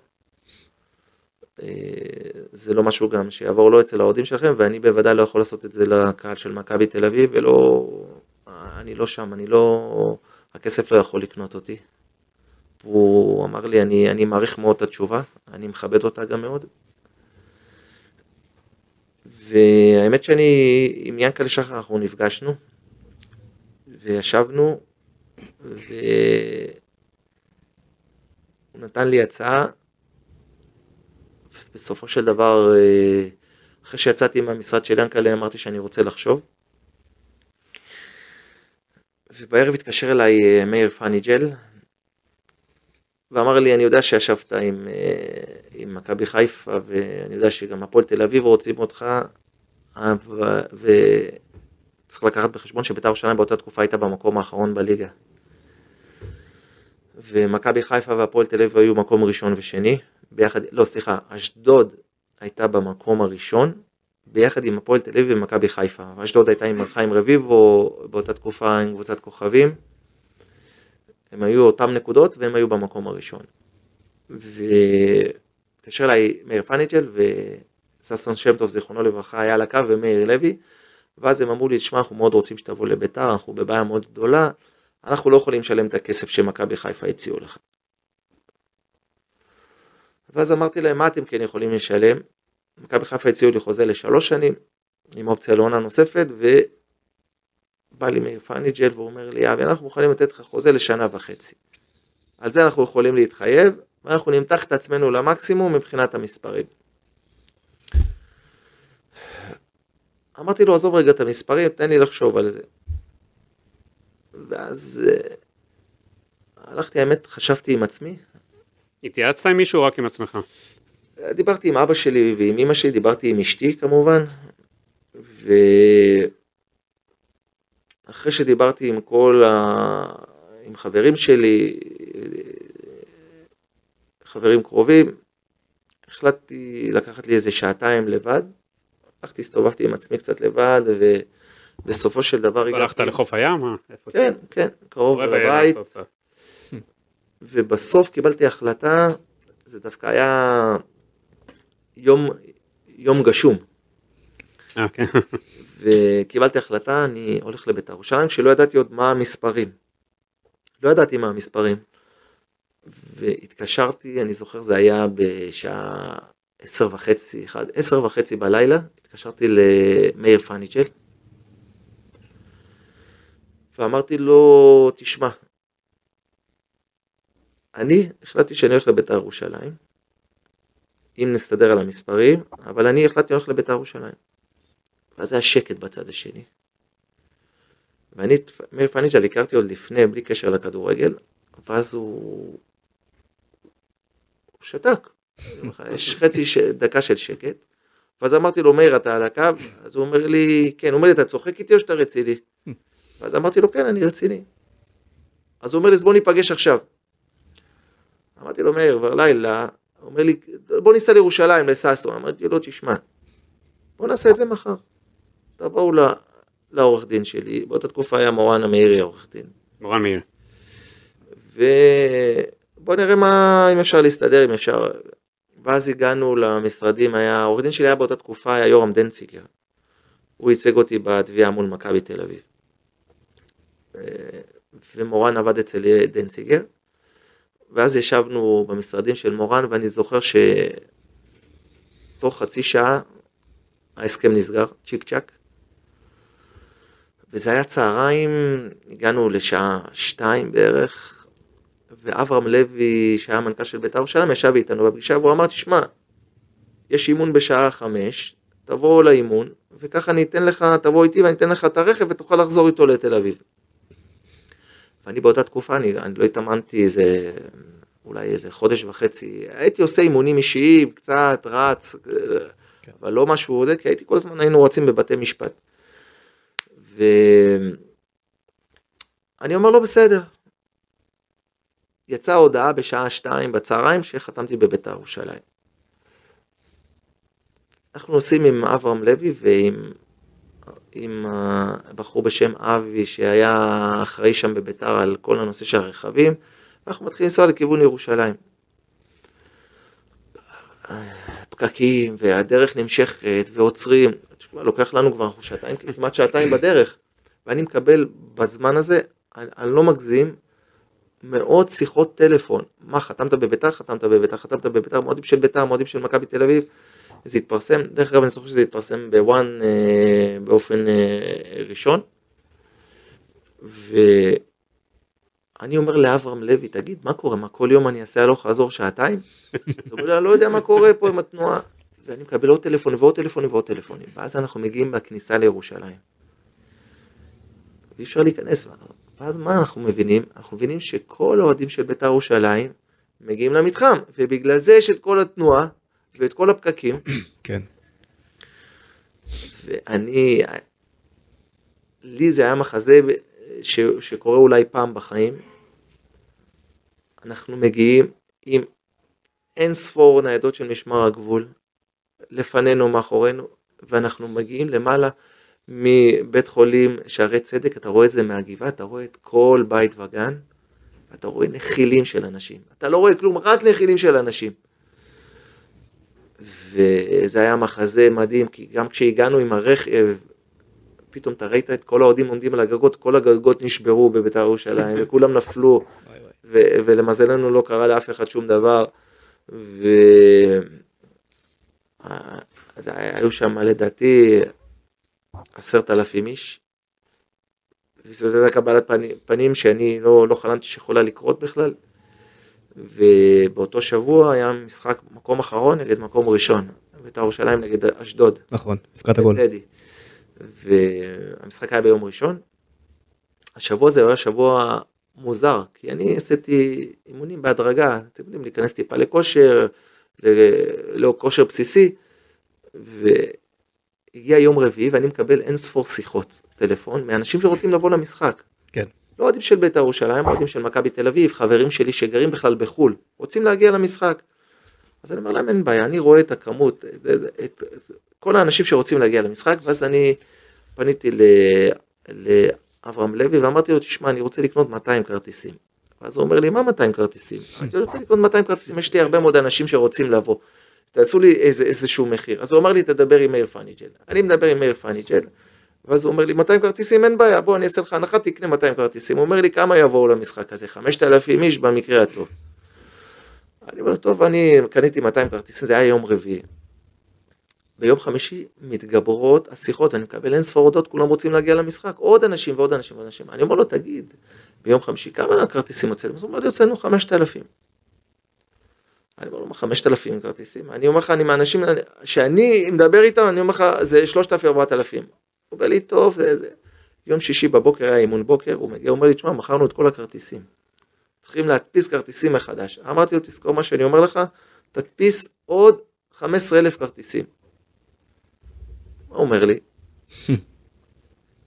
אה, זה לא משהו גם שיעבור לא אצל האוהדים שלכם, ואני בוודאי לא יכול לעשות את זה לקהל של מכבי תל אביב, ולא, אני לא שם, אני לא, הכסף לא יכול לקנות אותי. והוא אמר לי, אני, אני מעריך מאוד את התשובה, אני מכבד אותה גם מאוד. והאמת שאני, עם ינקלה שחר אנחנו נפגשנו, וישבנו, והוא נתן לי הצעה, בסופו של דבר, אה, אחרי שיצאתי מהמשרד של ינקלה, אמרתי שאני רוצה לחשוב. ובערב התקשר אליי אה, מאיר פאניג'ל, ואמר לי, אני יודע שישבת עם, אה, עם מכבי חיפה, ואני יודע שגם הפועל תל אביב רוצים אותך, וצריך לקחת בחשבון שבית"ר ירושלים באותה תקופה הייתה במקום האחרון בליגה. ומכבי חיפה והפועל תל אביב היו מקום ראשון ושני, ביחד, לא סליחה, אשדוד הייתה במקום הראשון, ביחד עם הפועל תל אביב ומכבי חיפה. אשדוד הייתה עם חיים רביבו, באותה תקופה עם קבוצת כוכבים. הם היו אותם נקודות והם היו במקום הראשון. והתקשר אליי מאיר פניג'ל וששון שם טוב זיכרונו לברכה היה על הקו ומאיר לוי ואז הם אמרו לי תשמע אנחנו מאוד רוצים שתבוא לביתר אנחנו בבעיה מאוד גדולה אנחנו לא יכולים לשלם את הכסף שמכבי חיפה הציעו לך. ואז אמרתי להם מה אתם כן יכולים לשלם מכבי חיפה הציעו לי חוזה לשלוש שנים עם אופציה לעונה נוספת בא לי מאיר פניג'ל והוא אומר לי, אבי, אנחנו מוכנים לתת לך חוזה לשנה וחצי. על זה אנחנו יכולים להתחייב, ואנחנו נמתח את עצמנו למקסימום מבחינת המספרים. אמרתי לו, עזוב רגע את המספרים, תן לי לחשוב על זה. ואז אה, הלכתי, האמת, חשבתי עם עצמי. התייעצת עם מישהו או רק עם עצמך? דיברתי עם אבא שלי ועם אמא שלי, דיברתי עם אשתי כמובן, ו... אחרי שדיברתי עם כל ה... עם חברים שלי, חברים קרובים, החלטתי לקחת לי איזה שעתיים לבד. הלכתי, הסתובבתי עם עצמי קצת לבד, ובסופו של דבר. הלכת לחוף הים? כן, כן, קרוב לבית. ובסוף קיבלתי החלטה, זה דווקא היה יום, יום גשום. אה, כן. וקיבלתי החלטה, אני הולך לבית"ר ירושלים, כשלא ידעתי עוד מה המספרים. לא ידעתי מה המספרים. והתקשרתי, אני זוכר זה היה בשעה עשר וחצי, אחד, עשר וחצי בלילה, התקשרתי למאיר פניג'ל, ואמרתי לו, תשמע, אני החלטתי שאני הולך לבית"ר ירושלים, אם נסתדר על המספרים, אבל אני החלטתי ללכת לבית"ר ירושלים. ואז היה שקט בצד השני. ואני מאיר פניג'ל הכרתי עוד לפני, בלי קשר לכדורגל, ואז הוא... הוא שתק. יש חצי ש... דקה של שקט. ואז אמרתי לו, מאיר, אתה על הקו? אז הוא אומר לי, כן. הוא אומר לי, אתה צוחק איתי או שאתה רציני? ואז אמרתי לו, כן, אני רציני. אז הוא אומר לי, אז בוא ניפגש עכשיו. אמרתי לו, מאיר, כבר לילה. הוא אומר לי, בוא ניסע לירושלים, לששון. אמרתי לו, תשמע, בוא נעשה את זה מחר. תבואו לעורך דין שלי, באותה תקופה היה מורן המאירי עורך דין. מורן מאירי. ובוא נראה מה, אם אפשר להסתדר, אם אפשר. ואז הגענו למשרדים, היה, עורך דין שלי היה באותה תקופה, היה יורם דנציגר. הוא ייצג אותי בתביעה מול מכבי תל אביב. ומורן עבד אצל דנציגר. ואז ישבנו במשרדים של מורן, ואני זוכר שתוך חצי שעה ההסכם נסגר, צ'יק צ'אק. וזה היה צהריים, הגענו לשעה שתיים בערך, ואברהם לוי, שהיה מנכ"ל של בית"ר ירושלים, ישב איתנו בפגישה, והוא אמר, תשמע, יש אימון בשעה חמש, תבוא לאימון, וככה אני אתן לך, תבוא איתי ואני אתן לך את הרכב ותוכל לחזור איתו לתל אביב. ואני באותה תקופה, אני, אני לא התאמנתי איזה, אולי איזה חודש וחצי, הייתי עושה אימונים אישיים, קצת רץ, כן. אבל לא משהו זה, כי הייתי כל הזמן, היינו רצים בבתי משפט. ואני אומר לו בסדר. יצאה הודעה בשעה שתיים בצהריים שחתמתי בביתר ירושלים. אנחנו נוסעים עם אברהם לוי ועם עם הבחור בשם אבי שהיה אחראי שם בביתר על כל הנושא של הרכבים, אנחנו מתחילים לנסוע לכיוון ירושלים. פקקים והדרך נמשכת ועוצרים, לוקח לנו כבר שעתיים, כמעט שעתיים בדרך. ואני מקבל בזמן הזה, אני, אני לא מגזים, מאות שיחות טלפון. מה, חתמת בביתר, חתמת בביתר, חתמת בביתר, מועדים של ביתר, מועדים של מכבי תל אביב. זה התפרסם, דרך אגב אני זוכר שזה התפרסם בוואן אה, באופן אה, ראשון. ואני אומר לאברהם לוי, תגיד, מה קורה? מה, כל יום אני אעשה הלוך חזור שעתיים? הוא אומר אני לא יודע מה קורה פה עם התנועה. ואני מקבל עוד טלפונים ועוד טלפונים ועוד טלפונים. ואז אנחנו מגיעים בכניסה לירושלים. ואי אפשר להיכנס. ואז מה אנחנו מבינים? אנחנו מבינים שכל האוהדים של בית"ר ירושלים מגיעים למתחם, ובגלל זה יש את כל התנועה ואת כל הפקקים. כן. ואני, לי זה היה מחזה ש, שקורה אולי פעם בחיים. אנחנו מגיעים עם אין ספור ניידות של משמר הגבול, לפנינו, מאחורינו, ואנחנו מגיעים למעלה מבית חולים שערי צדק, אתה רואה את זה מהגבעה, אתה רואה את כל בית וגן, אתה רואה נחילים של אנשים. אתה לא רואה כלום, רק נחילים של אנשים. וזה היה מחזה מדהים, כי גם כשהגענו עם הרכב, פתאום אתה ראית את כל האוהדים עומדים על הגגות, כל הגגות נשברו בבית"ר ירושלים, וכולם נפלו, ו- ולמזלנו לא קרה לאף אחד שום דבר. ו... אז היו שם לדעתי עשרת אלפים איש. וזאת הייתה קבלת פנים, פנים שאני לא, לא חלמתי שיכולה לקרות בכלל. ובאותו שבוע היה משחק מקום אחרון נגד מקום ראשון. בית"ר ירושלים נגד אשדוד. נכון, הפקת הגול. והמשחק היה ביום ראשון. השבוע הזה היה שבוע מוזר, כי אני עשיתי אימונים בהדרגה, אתם יודעים, להיכנס טיפה לכושר, לא כושר בסיסי, והגיע יום רביעי ואני מקבל אין ספור שיחות טלפון מאנשים שרוצים לבוא למשחק. לא אוהדים של בית"ר ירושלים, אוהדים של מכבי תל אביב, חברים שלי שגרים בכלל בחו"ל, רוצים להגיע למשחק. אז אני אומר להם אין בעיה, אני רואה את הכמות, את, את, את, את כל האנשים שרוצים להגיע למשחק, ואז אני פניתי לאברהם לוי ואמרתי לו, תשמע, אני רוצה לקנות 200 כרטיסים. ואז הוא אומר לי, מה 200 כרטיסים? אני רוצה לקנות 200 כרטיסים, יש לי הרבה מאוד אנשים שרוצים לבוא. תעשו לי איזה, איזשהו מחיר. אז הוא אמר לי, תדבר עם מאיר פניג'ל. אני מדבר עם מאיר פניג'ל, ואז הוא אומר לי, 200 כרטיסים, אין בעיה, בוא, אני אעשה לך הנחה, תקנה 200 כרטיסים. הוא אומר לי, כמה יבואו למשחק הזה? 5,000 איש במקרה הטוב. אני אומר, טוב, אני קניתי 200 כרטיסים, זה היה יום רביעי. ביום חמישי מתגברות השיחות, אני מקבל אין ספור הודעות, כולם רוצים להגיע למשחק, עוד אנשים ועוד אנשים ועוד אנשים. אני אומר לו, תגיד, ביום חמישי כמה כרטיסים הוצאתם? אז הוא אומר לי, הוצאנו 5,000. אני אומר לו, 5,000 כרטיסים? אני אומר לך, אני מהאנשים שאני מדבר איתם, אני אומר לך, זה 3,000, 4,000. הוא אומר לי, טוב, זה, זה. יום שישי בבוקר היה אימון בוקר, הוא מגיע, הוא אומר לי, תשמע, מכרנו את כל הכרטיסים. צריכים להדפיס כרטיסים מחדש. אמרתי לו, תזכור מה שאני אומר לך, תדפיס עוד 15,000 כרטיסים. מה הוא אומר לי?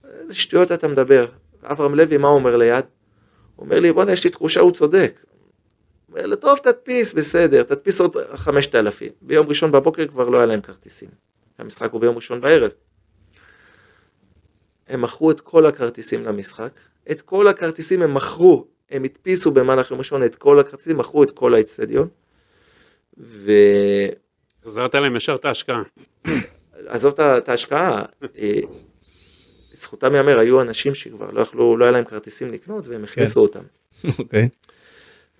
איזה שטויות אתה מדבר. אברהם לוי, מה הוא אומר ליד? הוא אומר לי, בוא'נה, יש לי תחושה, הוא צודק. אומר לו, טוב, תדפיס, בסדר, תדפיס עוד 5,000. ביום ראשון בבוקר כבר לא היה להם כרטיסים. המשחק הוא ביום ראשון בערב. הם מכרו את כל הכרטיסים למשחק, את כל הכרטיסים הם מכרו, הם הדפיסו במהלך יום ראשון את כל הכרטיסים, מכרו את כל האצטדיון. ו... החזרת להם ישר את ההשקעה. עזוב את ההשקעה, אה, לזכותם ייאמר, היו אנשים שכבר לא יכלו, לא היה להם כרטיסים לקנות והם הכניסו אותם. אוקיי.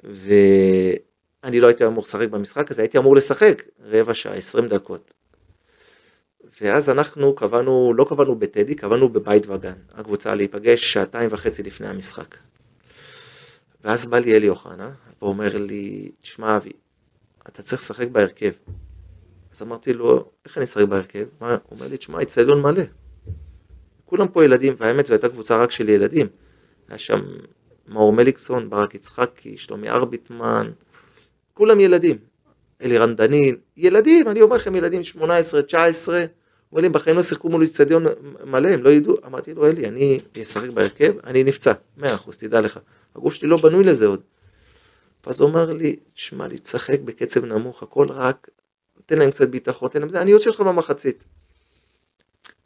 ואני לא הייתי אמור לשחק במשחק הזה, הייתי אמור לשחק רבע שעה, 20 דקות. ואז אנחנו קבענו, לא קבענו בטדי, קבענו בבית וגן, הקבוצה להיפגש שעתיים וחצי לפני המשחק. ואז בא לי אלי אוחנה, ואומר לי, תשמע אבי, אתה צריך לשחק בהרכב. אז אמרתי לו, איך אני אשחק בהרכב? מה? הוא אומר לי, תשמע, אצטדיון מלא. כולם פה ילדים, והאמת זו הייתה קבוצה רק של ילדים. היה שם מאור מליקסון, ברק יצחקי, שלומי ארביטמן, כולם ילדים. אלירן דנין, ילדים, אני אומר לכם ילדים 18, 19, אומר לי, בחיים לא שיחקו מול אצטדיון מלא, הם לא ידעו. אמרתי לו, אלי, אני אשחק בהרכב, אני נפצע, 100%, תדע לך. הגוף שלי לא בנוי לזה עוד. ואז הוא אומר לי, שמע לי, תשחק בקצב נמוך, הכל רק, תן להם קצת ביטחון, תן להם זה, אני אוציא אותך במחצית.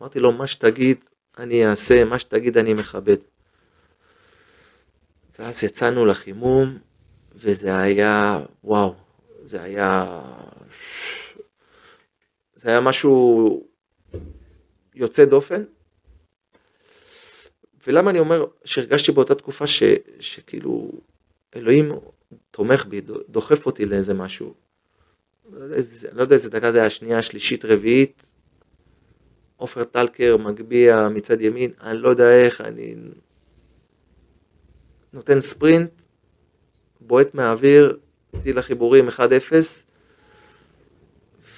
אמרתי לו, מה שתגיד, אני אעשה, מה שתגיד, אני מכבד. ואז יצאנו לחימום, וזה היה, וואו, זה היה, זה היה משהו יוצא דופן. ולמה אני אומר שהרגשתי באותה תקופה ש, שכאילו אלוהים תומך בי, דוחף אותי לאיזה משהו. לא יודע איזה- דקה זה היה, שנייה, שלישית, רביעית. עופר טלקר מגביה מצד ימין, אני לא יודע איך, אני נותן ספרינט, בועט מהאוויר, טיל החיבורים 1-0,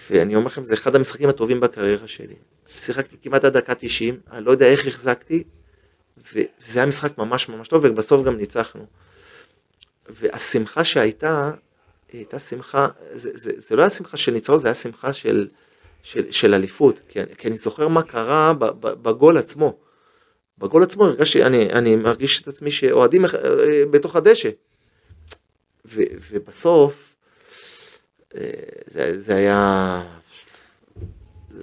ואני אומר לכם, זה אחד המשחקים הטובים בקריירה שלי. שיחקתי כמעט עד דקה 90, אני לא יודע איך החזקתי, וזה היה משחק ממש ממש טוב, ובסוף גם ניצחנו. והשמחה שהייתה, הייתה שמחה, זה, זה, זה לא היה שמחה של ניצחון, זה היה שמחה של, של, של אליפות, כי אני, כי אני זוכר מה קרה בגול עצמו. בגול עצמו הרגשתי, אני, אני מרגיש את עצמי שאוהדים אה, בתוך הדשא. ו, ובסוף, אה, זה, זה היה,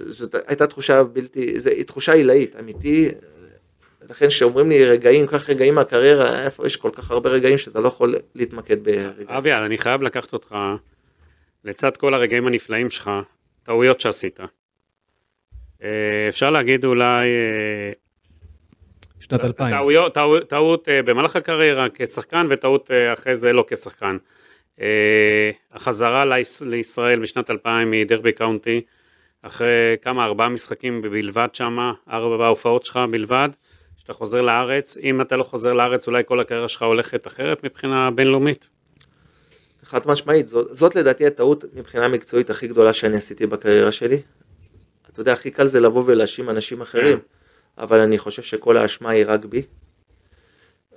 זאת הייתה תחושה בלתי, זו תחושה עילאית, אמיתי, לכן כשאומרים לי רגעים, קח רגעים מהקריירה, איפה יש כל כך הרבה רגעים שאתה לא יכול להתמקד ברגעים. אבי, אני חייב לקחת אותך, לצד כל הרגעים הנפלאים שלך, טעויות שעשית. אה, אפשר להגיד אולי... אה, שנת 2000. טעויות, טעות, טעות אה, במהלך הקריירה כשחקן וטעות אחרי זה לא כשחקן. החזרה לישראל בשנת 2000 מדרבי קאונטי, אחרי כמה, ארבעה משחקים בלבד שמה, ארבע הופעות שלך בלבד. כשאתה חוזר לארץ, אם אתה לא חוזר לארץ, אולי כל הקריירה שלך הולכת אחרת מבחינה בינלאומית? חד משמעית, זאת, זאת לדעתי הטעות מבחינה מקצועית הכי גדולה שאני עשיתי בקריירה שלי. אתה יודע, הכי קל זה לבוא ולהאשים אנשים אחרים, כן. אבל אני חושב שכל האשמה היא רק בי.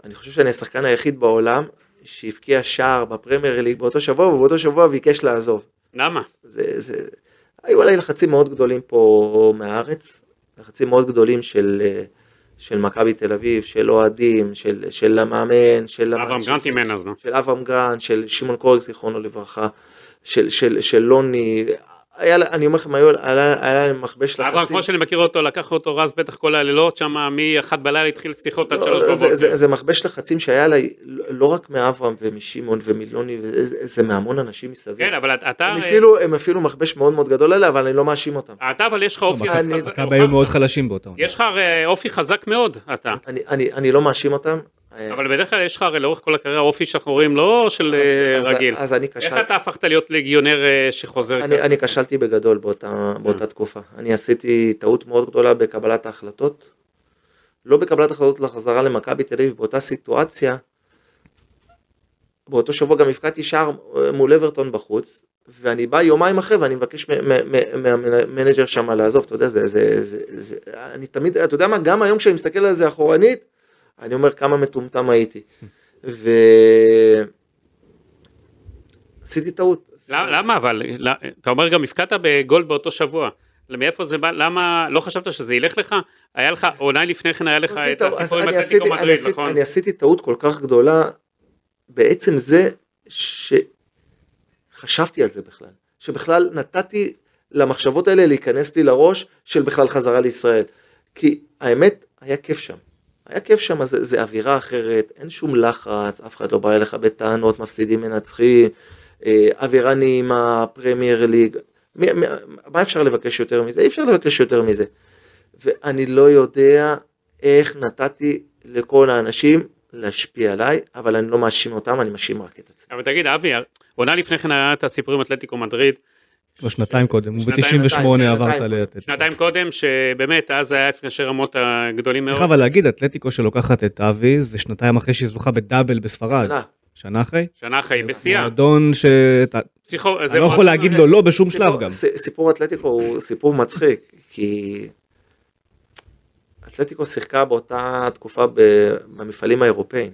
אני חושב שאני השחקן היחיד בעולם שהבקיע שער בפרמייר ליג באותו שבוע, ובאותו שבוע ביקש לעזוב. למה? זה, זה... היו עליי לחצים מאוד גדולים פה מהארץ, לחצים מאוד גדולים של... Uh, של מכבי תל אביב, של אוהדים, של, של המאמן, של... אברהם גרנט אימן אז, נו. של אברהם גרנט, של שמעון קורק, זיכרונו לברכה, של, של, של לוני, היה, אני אומר לכם, היה להם מכבש לחצים. אברהם, כמו שאני מכיר אותו, לקח אותו רז בטח כל הלילות, שם מ-1 בלילה התחיל שיחות עד 3 לא, בבוקר. זה מכבש לחצים שהיה לה, לא רק מאברהם ומשמעון ומלוני, זה מהמון אנשים מסביב. כן, אבל אתה... הם אפילו, הם אפילו מכבש מאוד מאוד גדול עליה, אבל אני לא מאשים אותם. אתה, אבל יש לך אופי חזק. מכבי היו מאוד חלשים באותם. יש לך אופי חזק מאוד, אתה. אני לא מאשים אותם, אה, אבל בדרך כלל יש לך הרי לאורך כל הקריירה אופי שאנחנו רואים לא של אה, אז, רגיל. אז אני כשל... איך אתה הפכת להיות לגיונר אה, שחוזר? אני, אני כשלתי בגדול באותה, באותה תקופה. אני עשיתי טעות מאוד גדולה בקבלת ההחלטות. לא בקבלת החלטות לחזרה למכבי תל אביב, באותה סיטואציה. באותו שבוע גם הפקדתי שער מול אברטון בחוץ, ואני בא יומיים אחרי ואני מבקש מהמנג'ר שם לעזוב, אתה יודע, זה, זה, זה, זה, אני תמיד, אתה יודע מה, גם היום כשאני מסתכל על זה אחורנית, אני אומר כמה מטומטם הייתי. ו... עשיתי טעות. למה אבל? אתה אומר גם הפקדת בגול באותו שבוע. מאיפה זה בא? למה לא חשבת שזה ילך לך? היה לך, עונה לפני כן היה לך את הסיפור עם אתלטיקו מדריד, נכון? אני עשיתי טעות כל כך גדולה בעצם זה שחשבתי על זה בכלל. שבכלל נתתי למחשבות האלה להיכנס לי לראש של בכלל חזרה לישראל. כי האמת, היה כיף שם. היה כיף שם, זה, זה אווירה אחרת, אין שום לחץ, אף אחד לא בא אליך בטענות, מפסידים מנצחים, אה, אווירה נעימה, פרמייר ליג, מי, מי, מה אפשר לבקש יותר מזה? אי אפשר לבקש יותר מזה. ואני לא יודע איך נתתי לכל האנשים להשפיע עליי, אבל אני לא מאשים אותם, אני מאשים רק את עצמי. אבל תגיד, אבי, עונה לפני כן היה את הסיפור עם אתלטיקו מדריד, לא, שנתיים קודם, הוא ב-98 עברת לאתלטיקו. שנתיים קודם, שבאמת, אז היה הפרשי רמות הגדולים מאוד. צריך אבל להגיד, אתלטיקו שלוקחת את אבי, זה שנתיים אחרי שהיא זוכה בדאבל בספרד. שנה. אחרי? שנה אחרי, בשיאה. מועדון ש... אני לא יכול להגיד לו לא בשום שלב גם. סיפור אתלטיקו הוא סיפור מצחיק, כי אתלטיקו שיחקה באותה תקופה במפעלים האירופאים.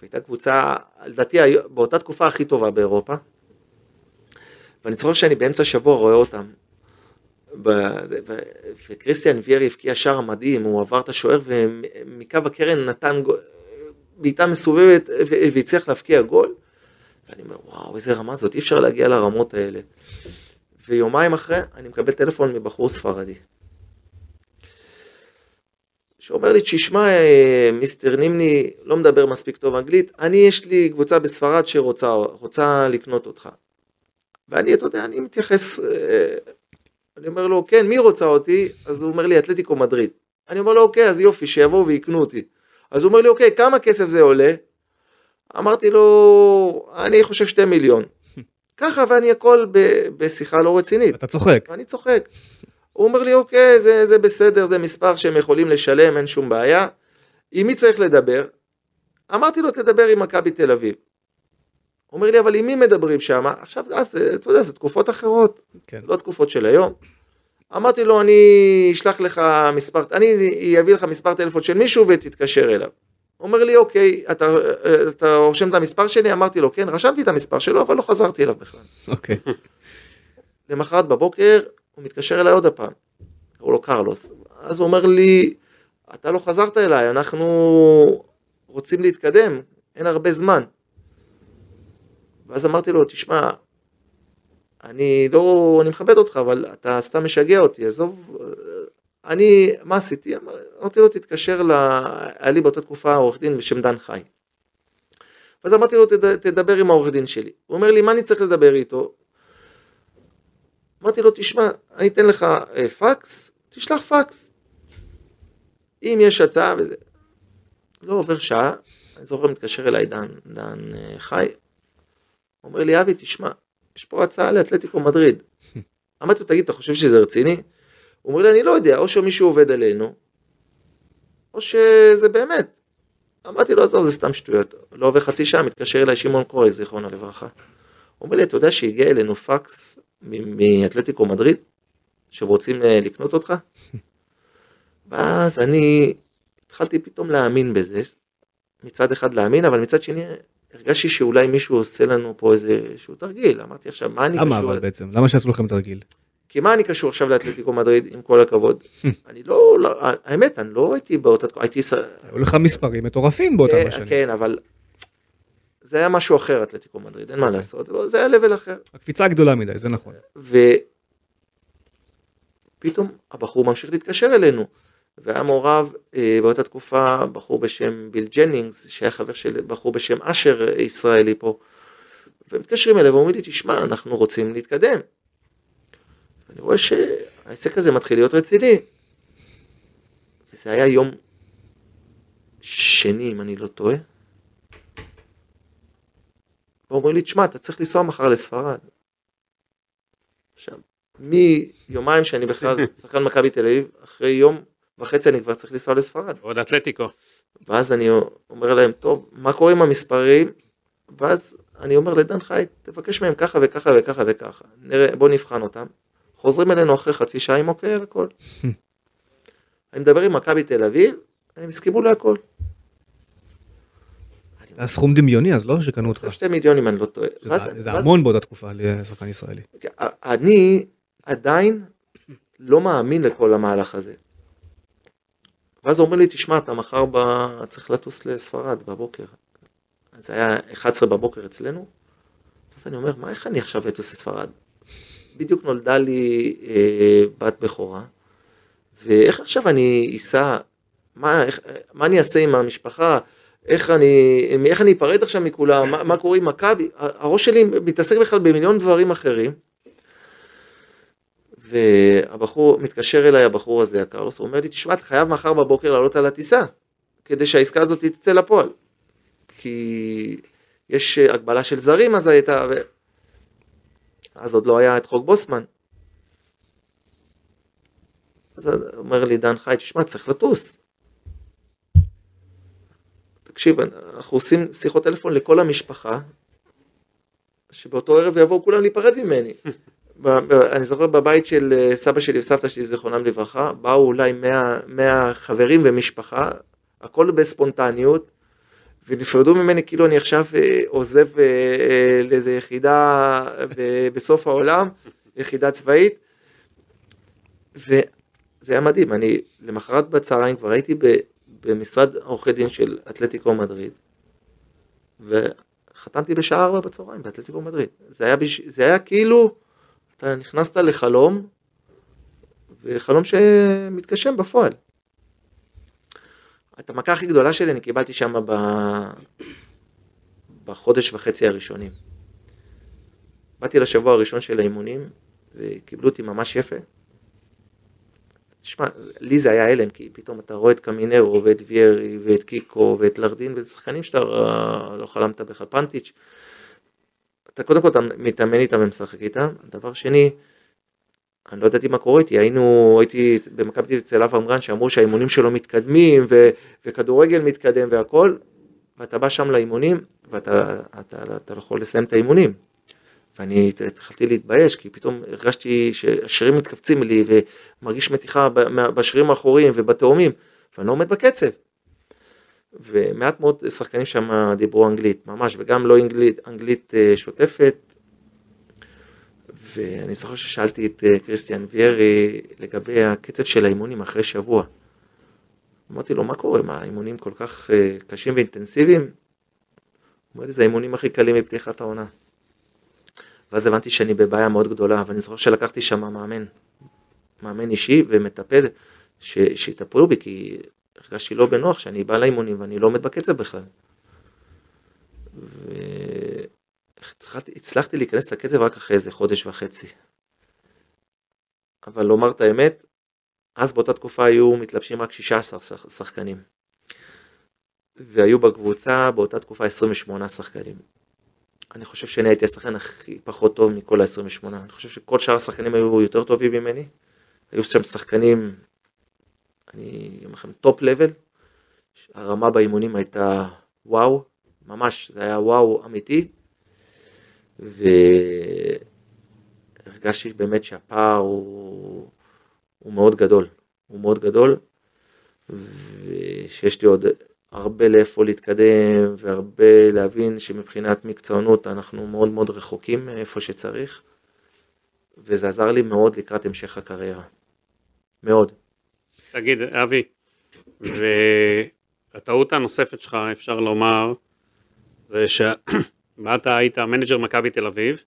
והייתה קבוצה, לדעתי, באותה תקופה הכי טובה באירופה. ואני זוכר שאני באמצע השבוע רואה אותם. וקריסטיאן ויארי הבקיע שער מדהים, הוא עבר את השוער ומקו הקרן נתן בעיטה מסובבת והצליח להבקיע גול. ואני אומר, וואו, איזה רמה זאת, אי אפשר להגיע לרמות האלה. ויומיים אחרי, אני מקבל טלפון מבחור ספרדי. שאומר לי, תשמע, אה, מיסטר נימני לא מדבר מספיק טוב אנגלית, אני יש לי קבוצה בספרד שרוצה לקנות אותך. ואני, אתה יודע, אני מתייחס, אה, אני אומר לו, כן, מי רוצה אותי? אז הוא אומר לי, אתלטיקו מדריד. אני אומר לו, אוקיי, אז יופי, שיבואו ויקנו אותי. אז הוא אומר לי, אוקיי, כמה כסף זה עולה? אמרתי לו, אני חושב שתי מיליון. ככה, ואני הכל ב- בשיחה לא רצינית. אתה צוחק. אני צוחק. הוא אומר לי, אוקיי, זה, זה בסדר, זה מספר שהם יכולים לשלם, אין שום בעיה. עם מי צריך לדבר? אמרתי לו, תדבר עם מכבי תל אביב. אומר לי, אבל עם מי מדברים שם? עכשיו, אז, אתה יודע, זה תקופות אחרות, כן. לא תקופות של היום. אמרתי לו, אני אשלח לך מספר, אני אביא לך מספר טלפון של מישהו ותתקשר אליו. אומר לי, אוקיי, אתה, אתה רושם את המספר שלי? אמרתי לו, כן, רשמתי את המספר שלו, אבל לא חזרתי אליו בכלל. אוקיי. למחרת בבוקר, הוא מתקשר אליי עוד הפעם. קראו לו קרלוס. אז הוא אומר לי, אתה לא חזרת אליי, אנחנו רוצים להתקדם, אין הרבה זמן. ואז אמרתי לו, תשמע, אני לא, אני מכבד אותך, אבל אתה סתם משגע אותי, עזוב, אני, מה עשיתי? אמרתי לו, תתקשר ל... היה לי באותה תקופה עורך דין בשם דן חי. ואז אמרתי לו, תד... תדבר עם העורך דין שלי. הוא אומר לי, מה אני צריך לדבר איתו? אמרתי לו, תשמע, אני אתן לך אה, פקס, תשלח פקס. אם יש הצעה וזה. לא עובר שעה, אני זוכר מתקשר אליי דן, דן אה, חי, אומר לי, אבי, תשמע, יש פה הצעה לאתלטיקו מדריד. אמרתי לו, תגיד, אתה חושב שזה רציני? הוא אומר לי, אני לא יודע, או שמישהו עובד עלינו, או שזה באמת. אמרתי לו, עזוב, זה סתם שטויות. לא עובר חצי שעה, מתקשר אליי שמעון קרוי, זיכרונו לברכה. הוא אומר לי, אתה יודע שהגיע אלינו פקס מאתלטיקו מדריד, שהם רוצים אה, לקנות אותך? ואז אני התחלתי פתאום להאמין בזה, מצד אחד להאמין, אבל מצד שני הרגשתי שאולי מישהו עושה לנו פה איזשהו תרגיל, אמרתי עכשיו, מה אני למה קשור? אבל בעצם? למה שעשו לכם תרגיל? כי מה אני קשור עכשיו לאתלטיקו מדריד, עם כל הכבוד? אני לא, לא, האמת, אני לא הייתי באותה תקופה, הייתי... היו לך מספרים מטורפים באותם כן, השנים. כן, אבל זה היה משהו אחר, אתלטיקו מדריד, אין מה לעשות, זה היה לבל אחר. הקפיצה גדולה מדי, זה נכון. ופתאום הבחור ממשיך להתקשר אלינו. והיה מעורב אה, באותה תקופה בחור בשם ביל ג'נינגס, שהיה חבר של בחור בשם אשר אה, ישראלי פה. ומתקשרים אליו ואומרים לי, תשמע, אנחנו רוצים להתקדם. אני רואה שהעסק הזה מתחיל להיות רציני. וזה היה יום שני, אם אני לא טועה. ואומרים לי, תשמע, אתה צריך לנסוע מחר לספרד. עכשיו, מיומיים שאני בכלל שחקן מכבי תל אביב, אחרי יום וחצי אני כבר צריך לנסוע לספרד. עוד אתלטיקו. ואז אני אומר להם, טוב, מה קורה עם המספרים? ואז אני אומר לדן חי, תבקש מהם ככה וככה וככה וככה. נראה, בוא נבחן אותם. חוזרים אלינו אחרי חצי שעה עם אוקיי על הכל. אני מדבר עם מכבי תל אביב, הם הסכימו להכל. זה היה סכום דמיוני אז לא שקנו אותך. שתי מיליון אם אני לא טועה. זה- ואז- זה ואז- המון באותה תקופה לשחקן ישראלי. אני עדיין לא מאמין לכל המהלך הזה. ואז אומרים לי, תשמע, אתה מחר ב... צריך לטוס לספרד בבוקר. זה היה 11 בבוקר אצלנו. אז אני אומר, מה, איך אני עכשיו אטוס לספרד? בדיוק נולדה לי אה, בת בכורה, ואיך עכשיו אני אסע, מה, מה אני אעשה עם המשפחה, איך אני, איך אני אפרד עכשיו מכולם, מה, מה קורה עם מכבי, הראש שלי מתעסק בכלל במיליון דברים אחרים. והבחור, מתקשר אליי הבחור הזה, הקרלוס, הוא אומר לי, תשמע, אתה חייב מחר בבוקר לעלות על הטיסה, כדי שהעסקה הזאת תצא לפועל. כי יש הגבלה של זרים אז הייתה, ו... אז עוד לא היה את חוק בוסמן. אז אומר לי דן חי, תשמע, צריך לטוס. תקשיב, אנחנו עושים שיחות טלפון לכל המשפחה, שבאותו ערב יבואו כולם להיפרד ממני. אני זוכר בבית של אה, סבא שלי וסבתא שלי, זיכרונם לברכה, באו אולי 100, 100 חברים ומשפחה, הכל בספונטניות, ונפרדו ממני כאילו אני עכשיו אה, עוזב אה, לאיזה יחידה בסוף העולם, יחידה צבאית, וזה היה מדהים, אני למחרת בצהריים כבר הייתי במשרד עורכי דין של אתלטיקו מדריד, וחתמתי בשעה ארבע בצהריים באתלטיקו מדריד, זה היה, בש... זה היה כאילו, אתה נכנסת לחלום, וחלום שמתגשם בפועל. את המכה הכי גדולה שלי אני קיבלתי שם ב... בחודש וחצי הראשונים. באתי לשבוע הראשון של האימונים, וקיבלו אותי ממש יפה. תשמע, לי זה היה הלם, כי פתאום אתה רואה את קמינרו ואת ויירי ואת קיקו ואת לרדין ואת שחקנים שאתה לא חלמת בכלל, פנטיץ'. אתה קודם כל אתה מתאמן איתם ומשחק איתם, דבר שני, אני לא ידעתי מה קורה איתי, היינו, הייתי במכבי אצל אברהם גרנט שאמרו שהאימונים שלו מתקדמים ו, וכדורגל מתקדם והכל, ואתה בא שם לאימונים, ואתה אתה, אתה, אתה לא יכול לסיים את האימונים. ואני התחלתי להתבייש, כי פתאום הרגשתי שהשרירים מתכווצים לי, ומרגיש מתיחה בשרירים האחוריים ובתאומים, ואני לא עומד בקצב. ומעט מאוד שחקנים שם דיברו אנגלית, ממש, וגם לא אנגלית, אנגלית אה, שוטפת. ואני זוכר ששאלתי את אה, קריסטיאן ויארי לגבי הקצב של האימונים אחרי שבוע. אמרתי לו, מה קורה? מה, האימונים כל כך אה, קשים ואינטנסיביים? הוא אומר לי, זה האימונים הכי קלים מפתיחת העונה. ואז הבנתי שאני בבעיה מאוד גדולה, ואני זוכר שלקחתי שם מאמן, מאמן אישי ומטפל, שיטפלו בי, כי הרגשתי לא בנוח שאני בא לאימונים ואני לא עומד בקצב בכלל. והצלחתי להיכנס לקצב רק אחרי איזה חודש וחצי. אבל לומר את האמת, אז באותה תקופה היו מתלבשים רק 16 שחקנים. והיו בקבוצה באותה תקופה 28 שחקנים. אני חושב שאני הייתי השחקן הכי פחות טוב מכל ה-28. אני חושב שכל שאר השחקנים היו יותר טובים ממני. היו שם שחקנים, אני אומר לכם, top level. הרמה באימונים הייתה וואו, ממש, זה היה וואו אמיתי. והרגשתי באמת שהפער הוא, הוא מאוד גדול. הוא מאוד גדול. ושיש לי עוד הרבה לאיפה להתקדם והרבה להבין שמבחינת מקצוענות אנחנו מאוד מאוד רחוקים מאיפה שצריך וזה עזר לי מאוד לקראת המשך הקריירה. מאוד. תגיד אבי, והטעות הנוספת שלך אפשר לומר זה שבאת היית מנג'ר מכבי תל אביב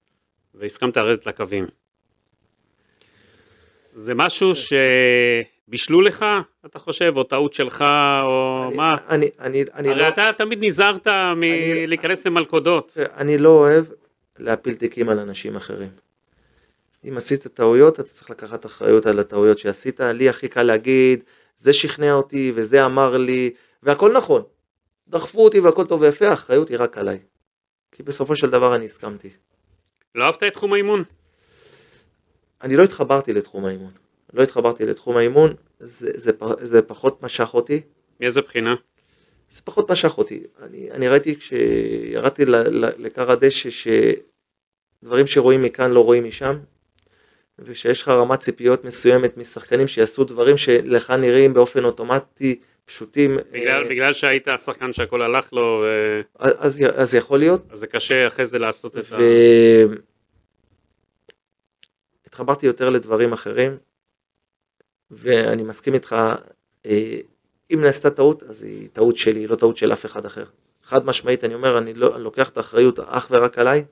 והסכמת לרדת לקווים. זה משהו ש... בישלו לך, אתה חושב, או טעות שלך, או אני, מה? אני, אני, אני הרי לא... אתה תמיד נזהרת מלהיכנס למלכודות. אני לא אוהב להפיל תיקים על אנשים אחרים. אם עשית טעויות, אתה צריך לקחת אחריות על הטעויות שעשית. לי הכי קל להגיד, זה שכנע אותי וזה אמר לי, והכל נכון. דחפו אותי והכל טוב ויפה, האחריות היא רק עליי. כי בסופו של דבר אני הסכמתי. לא אהבת את תחום האימון? אני לא התחברתי לתחום האימון. לא התחברתי לתחום האימון, זה, זה, זה פחות משך אותי. מאיזה בחינה? זה פחות משך אותי. אני, אני ראיתי כשירדתי לכר הדשא שדברים שרואים מכאן לא רואים משם, ושיש לך רמת ציפיות מסוימת משחקנים שיעשו דברים שלך נראים באופן אוטומטי פשוטים. בגלל, אה, בגלל שהיית השחקן שהכל הלך לו. אה, אז, אז יכול להיות. אז זה קשה אחרי זה לעשות את ו... ה... התחברתי יותר לדברים אחרים, ואני מסכים איתך, אה, אם נעשתה טעות, אז היא טעות שלי, לא טעות של אף אחד אחר. חד משמעית, אני אומר, אני, לא, אני לוקח את האחריות אך ורק עליי,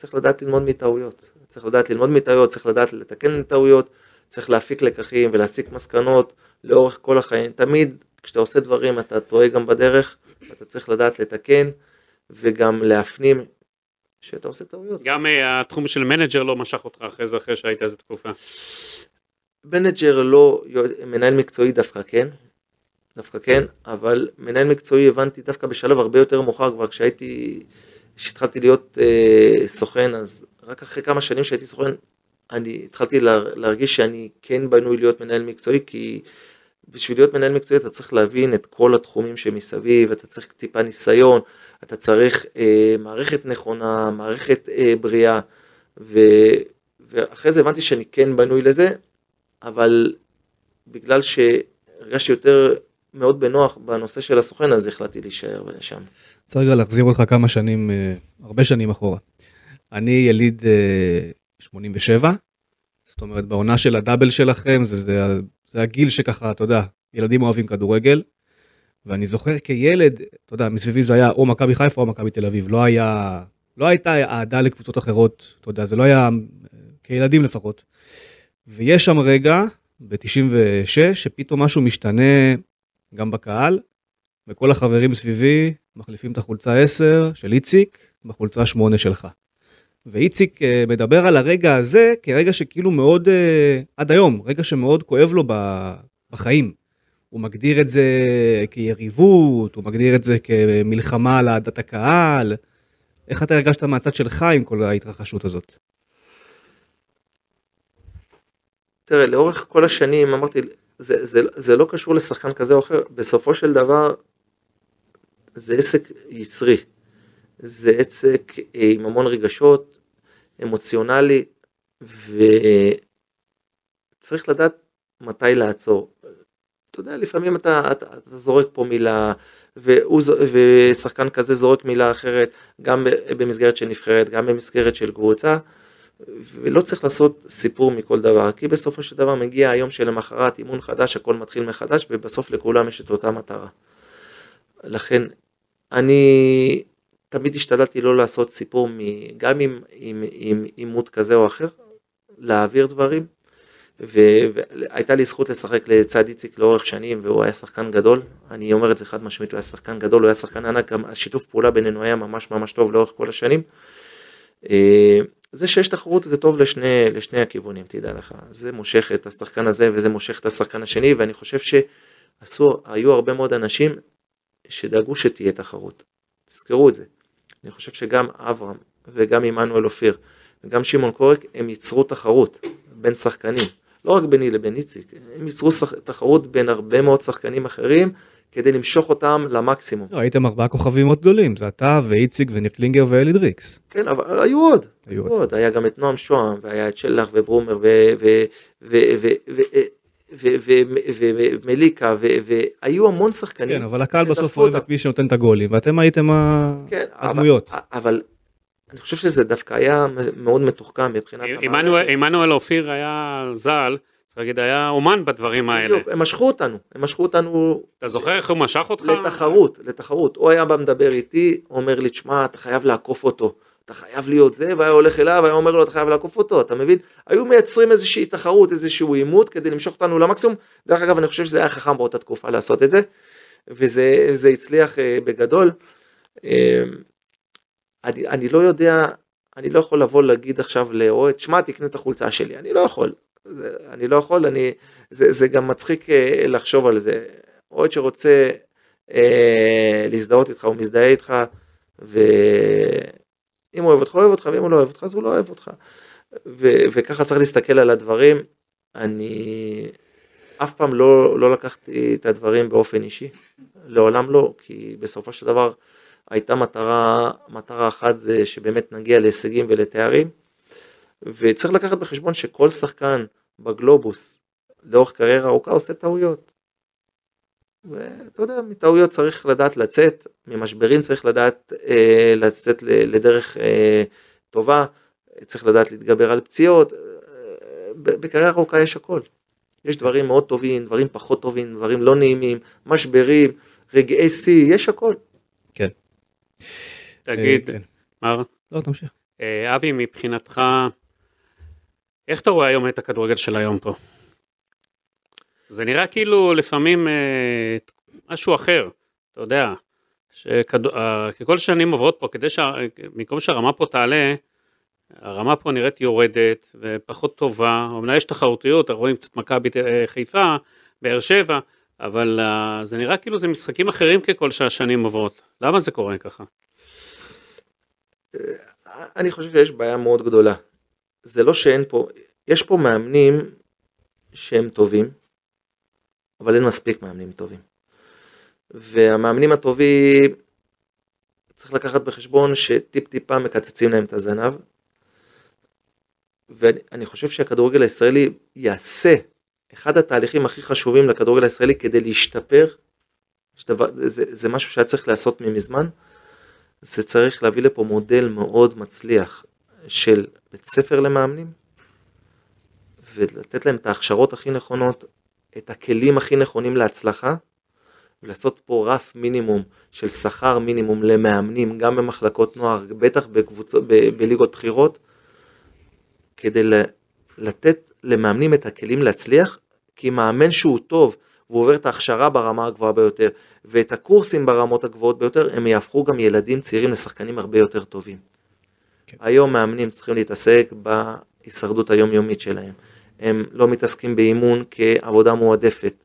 וצריך לדעת ללמוד מטעויות. צריך לדעת ללמוד מטעויות, צריך לדעת לתקן טעויות, צריך להפיק לקחים ולהסיק מסקנות לאורך כל החיים. תמיד כשאתה עושה דברים אתה טועה גם בדרך, אתה צריך לדעת לתקן וגם להפנים שאתה עושה טעויות. גם אה, התחום של מנג'ר לא משך אותך אחרי זה, אחרי שהיית איזה תקופה. מנג'ר לא, מנהל מקצועי דווקא כן, דווקא כן, אבל מנהל מקצועי הבנתי דווקא בשלב הרבה יותר מאוחר, כבר כשהייתי, כשהתחלתי להיות אה, סוכן, אז רק אחרי כמה שנים שהייתי סוכן, אני התחלתי לה, להרגיש שאני כן בנוי להיות מנהל מקצועי, כי בשביל להיות מנהל מקצועי אתה צריך להבין את כל התחומים שמסביב, אתה צריך טיפה ניסיון, אתה צריך אה, מערכת נכונה, מערכת אה, בריאה, ו, ואחרי זה הבנתי שאני כן בנוי לזה, אבל בגלל שהרגשתי יותר מאוד בנוח בנושא של הסוכן, אז החלטתי להישאר שם. צריך להחזיר אותך כמה שנים, אה, הרבה שנים אחורה. אני יליד 87, אה, זאת אומרת בעונה של הדאבל שלכם, זה, זה, זה הגיל שככה, אתה יודע, ילדים אוהבים כדורגל. ואני זוכר כילד, אתה יודע, מסביבי זה היה או מכבי חיפה או מכבי תל אביב, לא היה, לא הייתה אהדה לקבוצות אחרות, אתה יודע, זה לא היה, כילדים לפחות. ויש שם רגע, ב-96, שפתאום משהו משתנה גם בקהל, וכל החברים סביבי מחליפים את החולצה 10 של איציק בחולצה 8 שלך. ואיציק אה, מדבר על הרגע הזה כרגע שכאילו מאוד, אה, עד היום, רגע שמאוד כואב לו בחיים. הוא מגדיר את זה כיריבות, הוא מגדיר את זה כמלחמה על אהדת הקהל. איך אתה הרגשת מהצד שלך עם כל ההתרחשות הזאת? תראה, לאורך כל השנים אמרתי, זה, זה, זה לא קשור לשחקן כזה או אחר, בסופו של דבר זה עסק יצרי, זה עסק אה, עם המון רגשות, אמוציונלי, וצריך לדעת מתי לעצור. אתה יודע, לפעמים אתה, אתה, אתה זורק פה מילה, והוא, ושחקן כזה זורק מילה אחרת, גם במסגרת של נבחרת, גם במסגרת של קבוצה, ולא צריך לעשות סיפור מכל דבר, כי בסופו של דבר מגיע היום שלמחרת אימון חדש, הכל מתחיל מחדש, ובסוף לכולם יש את אותה מטרה. לכן, אני תמיד השתדלתי לא לעשות סיפור, גם עם עימות כזה או אחר, להעביר דברים, והייתה לי זכות לשחק לצד איציק לאורך שנים, והוא היה שחקן גדול, אני אומר את זה חד משמעית, הוא היה שחקן גדול, הוא היה שחקן ענק, גם השיתוף פעולה בינינו היה ממש ממש טוב לאורך כל השנים. אה, זה שיש תחרות זה טוב לשני, לשני הכיוונים, תדע לך, זה מושך את השחקן הזה וזה מושך את השחקן השני, ואני חושב שהיו הרבה מאוד אנשים שדאגו שתהיה תחרות, תזכרו את זה. אני חושב שגם אברהם וגם עמנואל אופיר וגם שמעון קורק הם ייצרו תחרות בין שחקנים. לא רק ביני לבין איציק, הם ייצרו שח... תחרות בין הרבה מאוד שחקנים אחרים כדי למשוך אותם למקסימום. לא, הייתם ארבעה כוכבים מאוד גדולים, זה אתה ואיציק וניקלינגר ואלי דריקס. כן, אבל היו עוד, היו עוד. עוד. היה גם את נועם שוהם, והיה את שלח וברומר ומליקה, והיו המון שחקנים. כן, אבל הקהל בסוף אוהב את מי שנותן את הגולים, ואתם הייתם כן, הדמויות. אבל אני חושב שזה דווקא היה מאוד מתוחכם מבחינת המערכת. עמנואל אופיר היה ז"ל, צריך להגיד, היה אומן בדברים האלה. בדיוק, הם משכו אותנו, הם משכו אותנו... אתה זוכר איך הוא משך אותך? לתחרות, לתחרות. הוא היה בא מדבר איתי, אומר לי, תשמע, אתה חייב לעקוף אותו. אתה חייב להיות זה, והיה הולך אליו, והיה אומר לו, אתה חייב לעקוף אותו, אתה מבין? היו מייצרים איזושהי תחרות, איזשהו עימות, כדי למשוך אותנו למקסימום. דרך אגב, אני חושב שזה היה חכם באותה תקופה לעשות את זה, וזה הצליח uh, בגדול. Uh, אני, אני לא יודע, אני לא יכול לבוא להגיד עכשיו לאוהד, שמע, תקנה את החולצה שלי, אני לא יכול. זה, אני לא יכול, אני, זה, זה גם מצחיק uh, לחשוב על זה. אוהד שרוצה uh, להזדהות איתך, הוא מזדהה איתך, ו... אם הוא אוהב אותך, הוא אוהב אותך, ואם הוא לא אוהב אותך, אז הוא לא אוהב אותך. ו- וככה צריך להסתכל על הדברים. אני אף פעם לא, לא לקחתי את הדברים באופן אישי, לעולם לא, כי בסופו של דבר הייתה מטרה, מטרה אחת זה שבאמת נגיע להישגים ולתארים, וצריך לקחת בחשבון שכל שחקן בגלובוס לאורך קריירה ארוכה עושה טעויות. ואתה יודע, מטעויות צריך לדעת לצאת, ממשברים צריך לדעת אה, לצאת לדרך אה, טובה, צריך לדעת להתגבר על פציעות, אה, בקריירה ארוכה יש הכל. יש דברים מאוד טובים, דברים פחות טובים, דברים לא נעימים, משברים, רגעי שיא, יש הכל. כן. תגיד, כן. מר? לא, תמשיך. אה, אבי, מבחינתך, איך אתה רואה היום את הכדורגל של היום פה? זה נראה כאילו לפעמים אה, משהו אחר, אתה יודע, שכד... אה, שנים עוברות פה, כדי שבמקום שהרמה פה תעלה, הרמה פה נראית יורדת ופחות טובה, אמנם יש תחרותיות, רואים קצת מכבי אה, חיפה, באר שבע, אבל uh, זה נראה כאילו זה משחקים אחרים ככל שהשנים עוברות. למה זה קורה ככה? אני חושב שיש בעיה מאוד גדולה. זה לא שאין פה, יש פה מאמנים שהם טובים, אבל אין מספיק מאמנים טובים. והמאמנים הטובים, צריך לקחת בחשבון שטיפ טיפה מקצצים להם את הזנב. ואני חושב שהכדורגל הישראלי יעשה אחד התהליכים הכי חשובים לכדורגל הישראלי כדי להשתפר, שדבר, זה, זה משהו שהיה צריך לעשות ממזמן, זה צריך להביא לפה מודל מאוד מצליח של בית ספר למאמנים, ולתת להם את ההכשרות הכי נכונות, את הכלים הכי נכונים להצלחה, ולעשות פה רף מינימום של שכר מינימום למאמנים, גם במחלקות נוער, בטח בקבוצות, ב- בליגות בחירות, כדי לתת למאמנים את הכלים להצליח, כי מאמן שהוא טוב, והוא עובר את ההכשרה ברמה הגבוהה ביותר, ואת הקורסים ברמות הגבוהות ביותר, הם יהפכו גם ילדים צעירים לשחקנים הרבה יותר טובים. כן. היום מאמנים צריכים להתעסק בהישרדות היומיומית שלהם. הם לא מתעסקים באימון כעבודה מועדפת.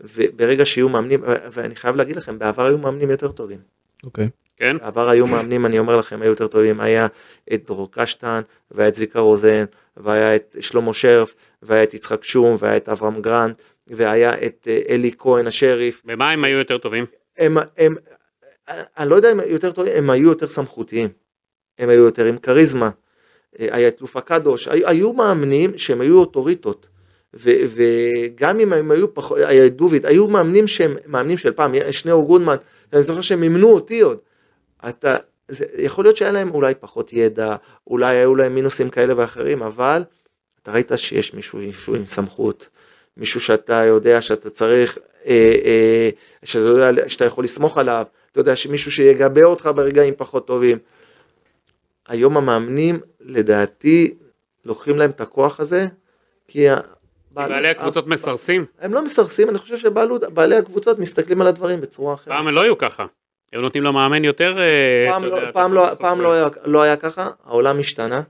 וברגע שיהיו מאמנים, ואני חייב להגיד לכם, בעבר היו מאמנים יותר טובים. אוקיי. אוקיי. כן. בעבר היו מאמנים, אני אומר לכם, היו יותר טובים, היה את דרור קשטן, והיה את צביקה רוזן, והיה את שלמה שרף, והיה את יצחק שום, והיה את אברהם גרנט, והיה את אה, אלי כהן השריף, במה הם היו יותר טובים? הם, הם, אני לא יודע אם יותר טובים, הם היו יותר סמכותיים, הם היו יותר עם כריזמה, אה, היה את לופה קדוש, היו, מאמנים שהם היו אוטוריטות, ו, וגם אם הם היו פחות, היה דוביד, היו מאמנים שהם מאמנים של פעם, שניאור גודמן, אני זוכר שהם אימנו אותי עוד, אתה, זה, יכול להיות שהיה להם אולי פחות ידע, אולי היו להם מינוסים כאלה ואחרים, אבל אתה ראית שיש מישהו, מישהו עם סמכות, מישהו שאתה יודע שאתה צריך, אה, אה, שאתה, יודע, שאתה יכול לסמוך עליו, אתה יודע שמישהו שיגבה אותך ברגעים פחות טובים. היום המאמנים, לדעתי, לוקחים להם את הכוח הזה, כי... בעלי הקבוצות מסרסים? הם לא מסרסים, אני חושב שבעלי הקבוצות מסתכלים על הדברים בצורה אחרת. פעם הם לא היו ככה. היו נותנים למאמן יותר... אה, פעם, לא, יודע, פעם, לא, פעם לא, היה, לא היה ככה, העולם השתנה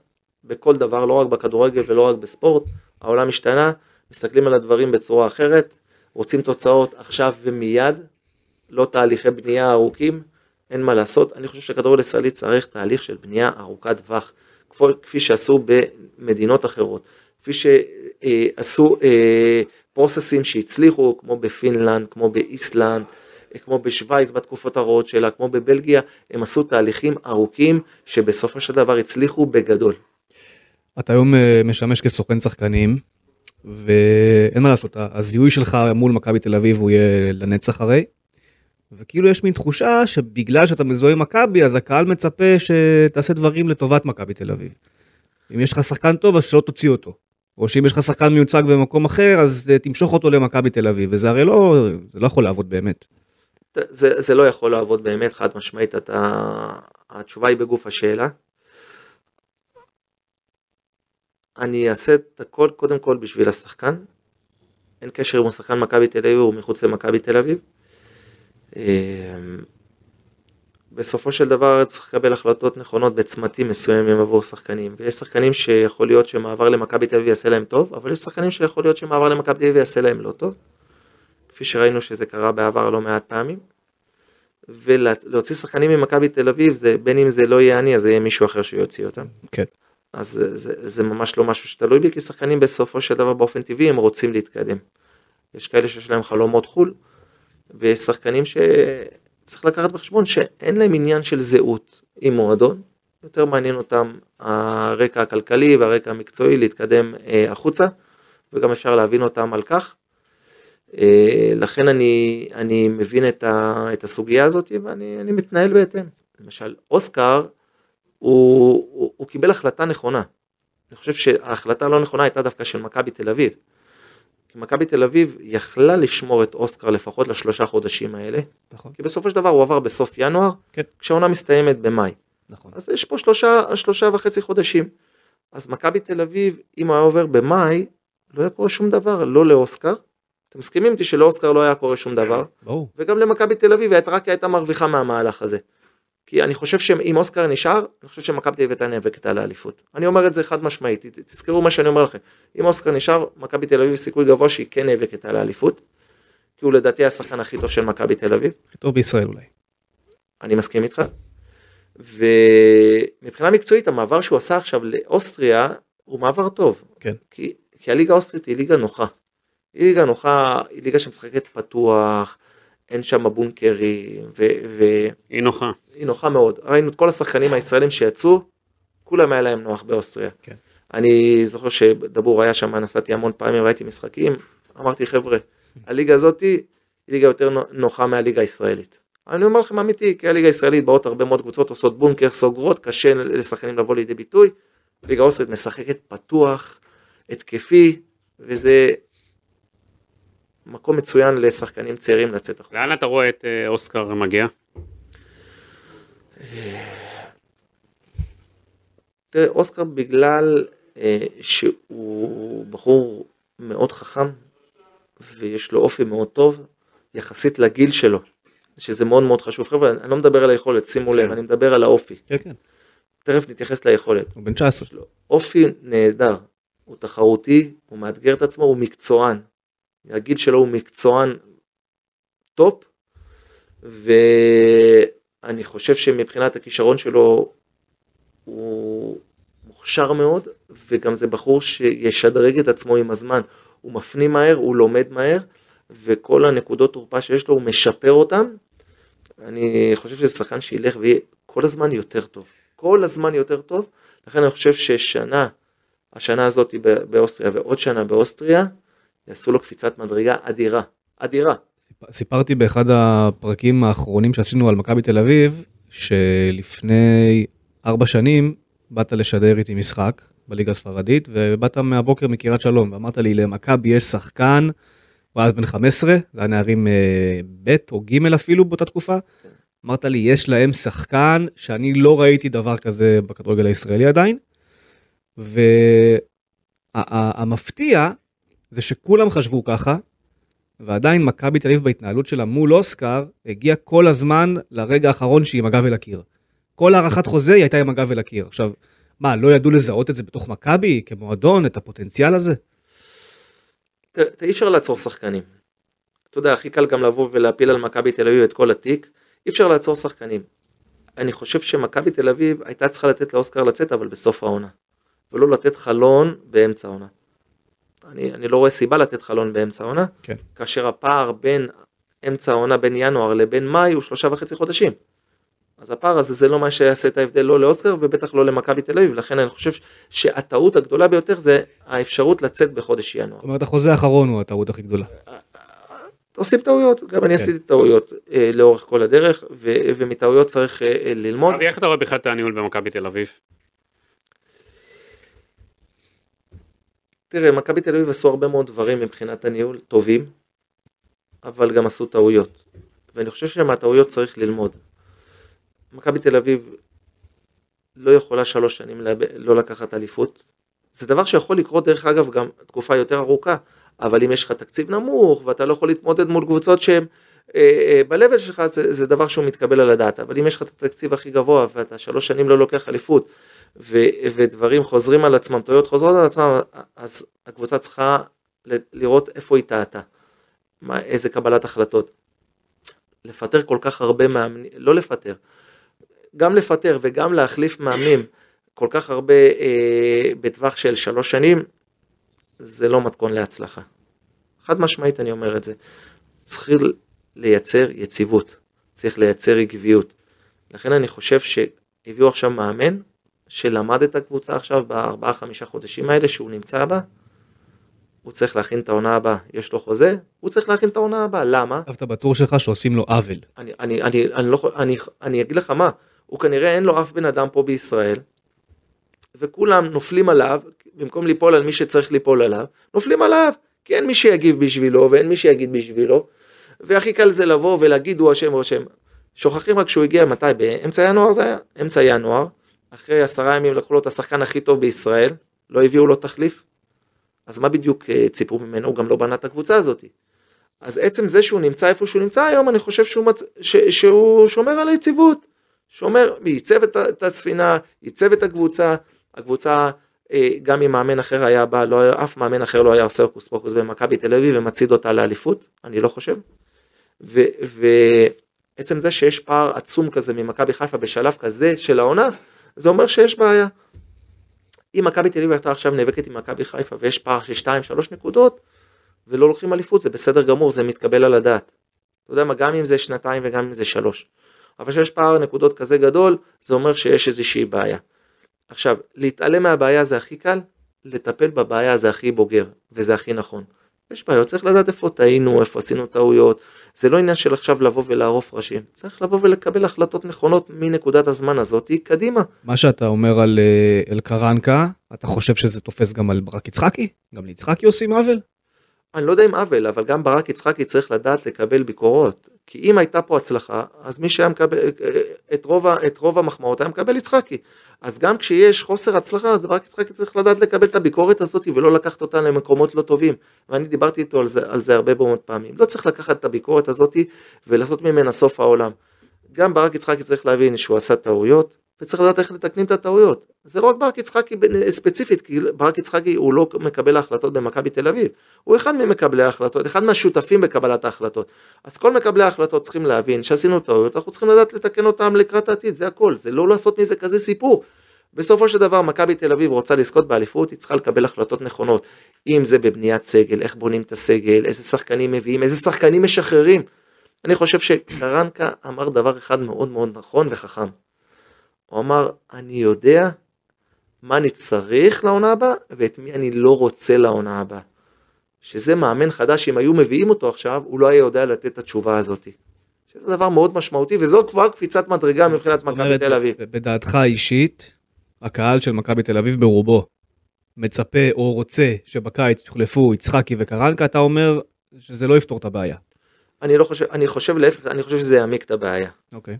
בכל דבר, לא רק בכדורגל ולא רק בספורט, העולם השתנה, מסתכלים על הדברים בצורה אחרת, רוצים תוצאות עכשיו ומיד, לא תהליכי בנייה ארוכים, אין מה לעשות, אני חושב שכדורגל ישראלי צריך תהליך של בנייה ארוכת טווח, כפי שעשו במדינות אחרות, כפי שעשו אה, פרוססים שהצליחו, כמו בפינלנד, כמו באיסלנד, כמו בשוויץ בתקופות הרעות שלה, כמו בבלגיה, הם עשו תהליכים ארוכים שבסופו של דבר הצליחו בגדול. אתה היום אה, משמש כסוכן שחקנים, ואין מה לעשות, הזיהוי שלך מול מכבי תל אביב הוא יהיה לנצח הרי. וכאילו יש מין תחושה שבגלל שאתה מזוהה עם מכבי אז הקהל מצפה שתעשה דברים לטובת מכבי תל אביב. אם יש לך שחקן טוב אז שלא תוציא אותו. או שאם יש לך שחקן מיוצג במקום אחר אז אה, תמשוך אותו למכבי תל אביב וזה הרי לא, זה לא יכול לעבוד באמת. זה, זה לא יכול לעבוד באמת, חד משמעית, אתה, התשובה היא בגוף השאלה. אני אעשה את הכל קודם כל בשביל השחקן, אין קשר אם הוא שחקן מכבי תל אביב או מחוץ למכבי תל אביב. אמ, בסופו של דבר צריך לקבל החלטות נכונות בצמתים מסוימים עבור שחקנים ויש שחקנים שיכול להיות שמעבר למכבי תל אביב יעשה להם טוב אבל יש שחקנים שיכול להיות שמעבר למכבי תל אביב יעשה להם לא טוב. כפי שראינו שזה קרה בעבר לא מעט פעמים. ולהוציא שחקנים ממכבי תל אביב, זה, בין אם זה לא יהיה אני, אז זה יהיה מישהו אחר שיוציא אותם. כן. אז זה, זה, זה ממש לא משהו שתלוי בי, כי שחקנים בסופו של דבר באופן טבעי הם רוצים להתקדם. יש כאלה שיש להם חלומות חו"ל, ויש שחקנים שצריך לקחת בחשבון שאין להם עניין של זהות עם מועדון, יותר מעניין אותם הרקע הכלכלי והרקע המקצועי להתקדם אה, החוצה, וגם אפשר להבין אותם על כך. אה, לכן אני, אני מבין את, ה, את הסוגיה הזאת ואני מתנהל בהתאם. למשל, אוסקר, הוא, הוא, הוא קיבל החלטה נכונה. אני חושב שההחלטה הלא נכונה הייתה דווקא של מכבי תל אביב. כי מכבי תל אביב יכלה לשמור את אוסקר לפחות לשלושה חודשים האלה. נכון. כי בסופו של דבר הוא עבר בסוף ינואר, כן. כשהעונה מסתיימת במאי. נכון. אז יש פה שלושה, שלושה וחצי חודשים. אז מכבי תל אביב, אם הוא היה עובר במאי, לא היה קורה שום דבר, לא לאוסקר אתם מסכימים איתי שלאוסקר לא היה קורה שום דבר? ברור. וגם למכבי תל אביב רק הייתה מרוויחה מהמהלך הזה. כי אני חושב שאם אוסקר נשאר, אני חושב שמכבי תל אביב הייתה נאבקת על האליפות. אני אומר את זה חד משמעית, תזכרו מה שאני אומר לכם. אם אוסקר נשאר, מכבי תל אביב סיכוי גבוה שהיא כן נאבקת על האליפות. כי הוא לדעתי השחקן הכי טוב של מכבי תל אביב. הכי טוב בישראל אולי. אני מסכים איתך. ומבחינה מקצועית המעבר שהוא עשה עכשיו לאוסטריה הוא מעבר טוב. כן. כי, כי הליגה האוסטרית היא ליגה נוחה. היא ליגה נוחה, היא ליגה שמשחקת פתוח, אין שם בונקרים, ו... ו... היא נוחה. היא נוחה מאוד. ראינו את כל השחקנים הישראלים שיצאו, כולם היה להם נוח באוסטריה. כן. אני זוכר שדבור היה שם, נסעתי המון פעמים, ראיתי משחקים, אמרתי חבר'ה, הליגה הזאת היא ליגה יותר נוחה מהליגה הישראלית. אני אומר לכם אמיתי, כי הליגה הישראלית באות הרבה מאוד קבוצות, עושות בונקר, סוגרות, קשה לשחקנים לבוא לידי ביטוי. ליגה אוסטרית משחקת פתוח, התקפי, וזה מקום מצוין לשחקנים צעירים לצאת החוצה. לאן אתה רואה את אה, אוסקר מגיע? תראה, אוסקר בגלל אה, שהוא בחור מאוד חכם ויש לו אופי מאוד טוב יחסית לגיל שלו, שזה מאוד מאוד חשוב. חבר'ה, אני לא מדבר על היכולת, שימו לב, כן. אני מדבר על האופי. כן, כן. תכף נתייחס ליכולת. הוא בן 19. אופי נהדר, הוא תחרותי, הוא מאתגר את עצמו, הוא מקצוען. הגיל שלו הוא מקצוען טופ, ואני חושב שמבחינת הכישרון שלו הוא מוכשר מאוד, וגם זה בחור שישדרג את עצמו עם הזמן. הוא מפנים מהר, הוא לומד מהר, וכל הנקודות תורפה שיש לו הוא משפר אותם. אני חושב שזה שחקן שילך ויהיה כל הזמן יותר טוב. כל הזמן יותר טוב, לכן אני חושב ששנה, השנה הזאת באוסטריה ועוד שנה באוסטריה, יעשו לו קפיצת מדרגה אדירה, אדירה. סיפרתי באחד הפרקים האחרונים שעשינו על מכבי תל אביב, שלפני ארבע שנים באת לשדר איתי משחק בליגה הספרדית, ובאת מהבוקר מקריית שלום, ואמרת לי, למכבי יש שחקן, הוא היה אז בן 15, זה היה נערים אה, ב' או ג' אפילו באותה תקופה. אמרת לי, יש להם שחקן שאני לא ראיתי דבר כזה בכדורגל הישראלי עדיין. והמפתיע זה שכולם חשבו ככה, ועדיין מכבי תל אביב בהתנהלות שלה מול אוסקר, הגיע כל הזמן לרגע האחרון שהיא עם הגב אל הקיר. כל הארכת חוזה היא הייתה עם הגב אל הקיר. עכשיו, מה, לא ידעו לזהות את זה בתוך מכבי כמועדון, את הפוטנציאל הזה? אי אפשר לעצור שחקנים. אתה יודע, הכי קל גם לבוא ולהפיל על מכבי תל אביב את כל התיק, אי אפשר לעצור שחקנים. אני חושב שמכבי תל אביב הייתה צריכה לתת לאוסקר לצאת, אבל בסוף העונה. ולא לתת חלון באמצע העונה. אני, אני לא רואה סיבה לתת חלון באמצע העונה, כן. כאשר הפער בין אמצע העונה בין ינואר לבין מאי הוא שלושה וחצי חודשים. אז הפער הזה זה לא מה שיעשה את ההבדל לא לאוסקר ובטח לא למכבי תל אביב, לכן אני חושב שהטעות הגדולה ביותר זה האפשרות לצאת בחודש ינואר. זאת אומרת החוזה האחרון הוא הטעות הכי גדולה. עושים טעויות, גם אני כן. עשיתי טעויות אה, לאורך כל הדרך, ו, ומטעויות צריך אה, אה ללמוד. אבי, איך אתה רואה בכלל את הניהול במכבי תל אביב? תראה, מכבי תל אביב עשו הרבה מאוד דברים מבחינת הניהול, טובים, אבל גם עשו טעויות. ואני חושב שמהטעויות צריך ללמוד. מכבי תל אביב לא יכולה שלוש שנים לא לקחת אליפות. זה דבר שיכול לקרות דרך אגב גם תקופה יותר ארוכה, אבל אם יש לך תקציב נמוך ואתה לא יכול להתמודד מול קבוצות שהן אה, אה, ב שלך זה, זה דבר שהוא מתקבל על הדעת, אבל אם יש לך את התקציב הכי גבוה ואתה שלוש שנים לא לוקח אליפות ו, ודברים חוזרים על עצמם, טעויות חוזרות על עצמם, אז הקבוצה צריכה לראות איפה היא טעתה, איזה קבלת החלטות. לפטר כל כך הרבה מאמנים, לא לפטר, גם לפטר וגם להחליף מאמנים כל כך הרבה אה, בטווח של שלוש שנים, זה לא מתכון להצלחה. חד משמעית אני אומר את זה. צריך לייצר יציבות, צריך לייצר עקביות. לכן אני חושב שהביאו עכשיו מאמן שלמד את הקבוצה עכשיו בארבעה חמישה חודשים האלה שהוא נמצא בה, הוא צריך להכין את העונה הבאה, יש לו חוזה, הוא צריך להכין את העונה הבאה, למה? כתבת בטור שלך שעושים לו עוול. אני, אני, אני, אני, לא, אני, אני אגיד לך מה, הוא כנראה אין לו אף בן אדם פה בישראל, וכולם נופלים עליו, במקום ליפול על מי שצריך ליפול עליו, נופלים עליו, כי אין מי שיגיב בשבילו ואין מי שיגיד בשבילו, והכי קל זה לבוא ולהגיד הוא אשם הוא אשם. שוכחים רק שהוא הגיע מתי? באמצע ינואר זה היה? אמצע ינואר, אחרי עשרה ימים לקחו לו את השחקן הכי טוב בישראל, לא הביאו לו תחליף, אז מה בדיוק אה, ציפו ממנו? הוא גם לא בנה את הקבוצה הזאת. אז עצם זה שהוא נמצא איפה שהוא נמצא היום, אני חושב שהוא, מצ... ש... שהוא שומר על היציבות. שומר, ייצב את הספינה, ייצב את הקבוצה, הקבוצה אה, גם אם מאמן אחר היה בא, לא, אף מאמן אחר לא היה עושה הוקוס פוקוס במכבי תל אביב ומצעיד אותה לאליפות, אני לא חושב. ועצם זה שיש פער עצום כזה ממכבי חיפה בשלב כזה של העונה, זה אומר שיש בעיה. אם מכבי תל אביב הייתה עכשיו נאבקת עם מכבי חיפה ויש פער של 2-3 נקודות ולא לוקחים אליפות זה בסדר גמור זה מתקבל על הדעת. אתה יודע מה גם אם זה שנתיים וגם אם זה שלוש. אבל כשיש פער נקודות כזה גדול זה אומר שיש איזושהי בעיה. עכשיו להתעלם מהבעיה זה הכי קל לטפל בבעיה זה הכי בוגר וזה הכי נכון. יש בעיות צריך לדעת איפה טעינו איפה עשינו טעויות זה לא עניין של עכשיו לבוא ולערוף ראשים, צריך לבוא ולקבל החלטות נכונות מנקודת הזמן הזאת קדימה. מה שאתה אומר על אה, אלקרנקה, אתה חושב שזה תופס גם על ברק יצחקי? גם ליצחקי עושים עוול? אני לא יודע אם עוול, אבל גם ברק יצחקי צריך לדעת לקבל ביקורות. כי אם הייתה פה הצלחה, אז מי שהיה מקבל, את רוב, את רוב המחמאות היה מקבל יצחקי. אז גם כשיש חוסר הצלחה, אז ברק יצחקי צריך לדעת לקבל את הביקורת הזאת ולא לקחת אותה למקומות לא טובים. ואני דיברתי איתו על זה, על זה הרבה מאוד פעמים. לא צריך לקחת את הביקורת הזאת ולעשות ממנה סוף העולם. גם ברק יצחקי צריך להבין שהוא עשה טעויות, וצריך לדעת איך לתקנים את הטעויות. זה לא רק ברק יצחקי ספציפית, כי ברק יצחקי הוא לא מקבל ההחלטות במכבי תל אביב, הוא אחד ממקבלי ההחלטות, אחד מהשותפים בקבלת ההחלטות. אז כל מקבלי ההחלטות צריכים להבין שעשינו טעויות, אנחנו צריכים לדעת לתקן אותם לקראת העתיד, זה הכל, זה לא לעשות מזה כזה סיפור. בסופו של דבר מכבי תל אביב רוצה לזכות באליפות, היא צריכה לקבל החלטות נכונות. אם זה בבניית סגל, איך בונים את הסגל, איזה שחקנים מביאים, איזה שחקנים משחררים. אני חושב שקרנקה אמר דבר אחד מאוד מאוד נכון וחכם. הוא אמר, אני יודע מה אני צריך לעונה הבאה ואת מי אני לא רוצה לעונה הבאה. שזה מאמן חדש, אם היו מביאים אותו עכשיו, הוא לא היה יודע לתת את התשובה הזאת. שזה דבר מאוד משמעותי, וזאת כבר קפיצת מדרגה מבחינת מכבי תל אביב. בדעתך האישית, הקהל של מכבי תל אביב ברובו מצפה או רוצה שבקיץ יוחלפו יצחקי וקרנקה, אתה אומר שזה לא יפתור את הבעיה. אני לא חושב, אני חושב להפך, אני חושב שזה יעמיק את הבעיה. אוקיי.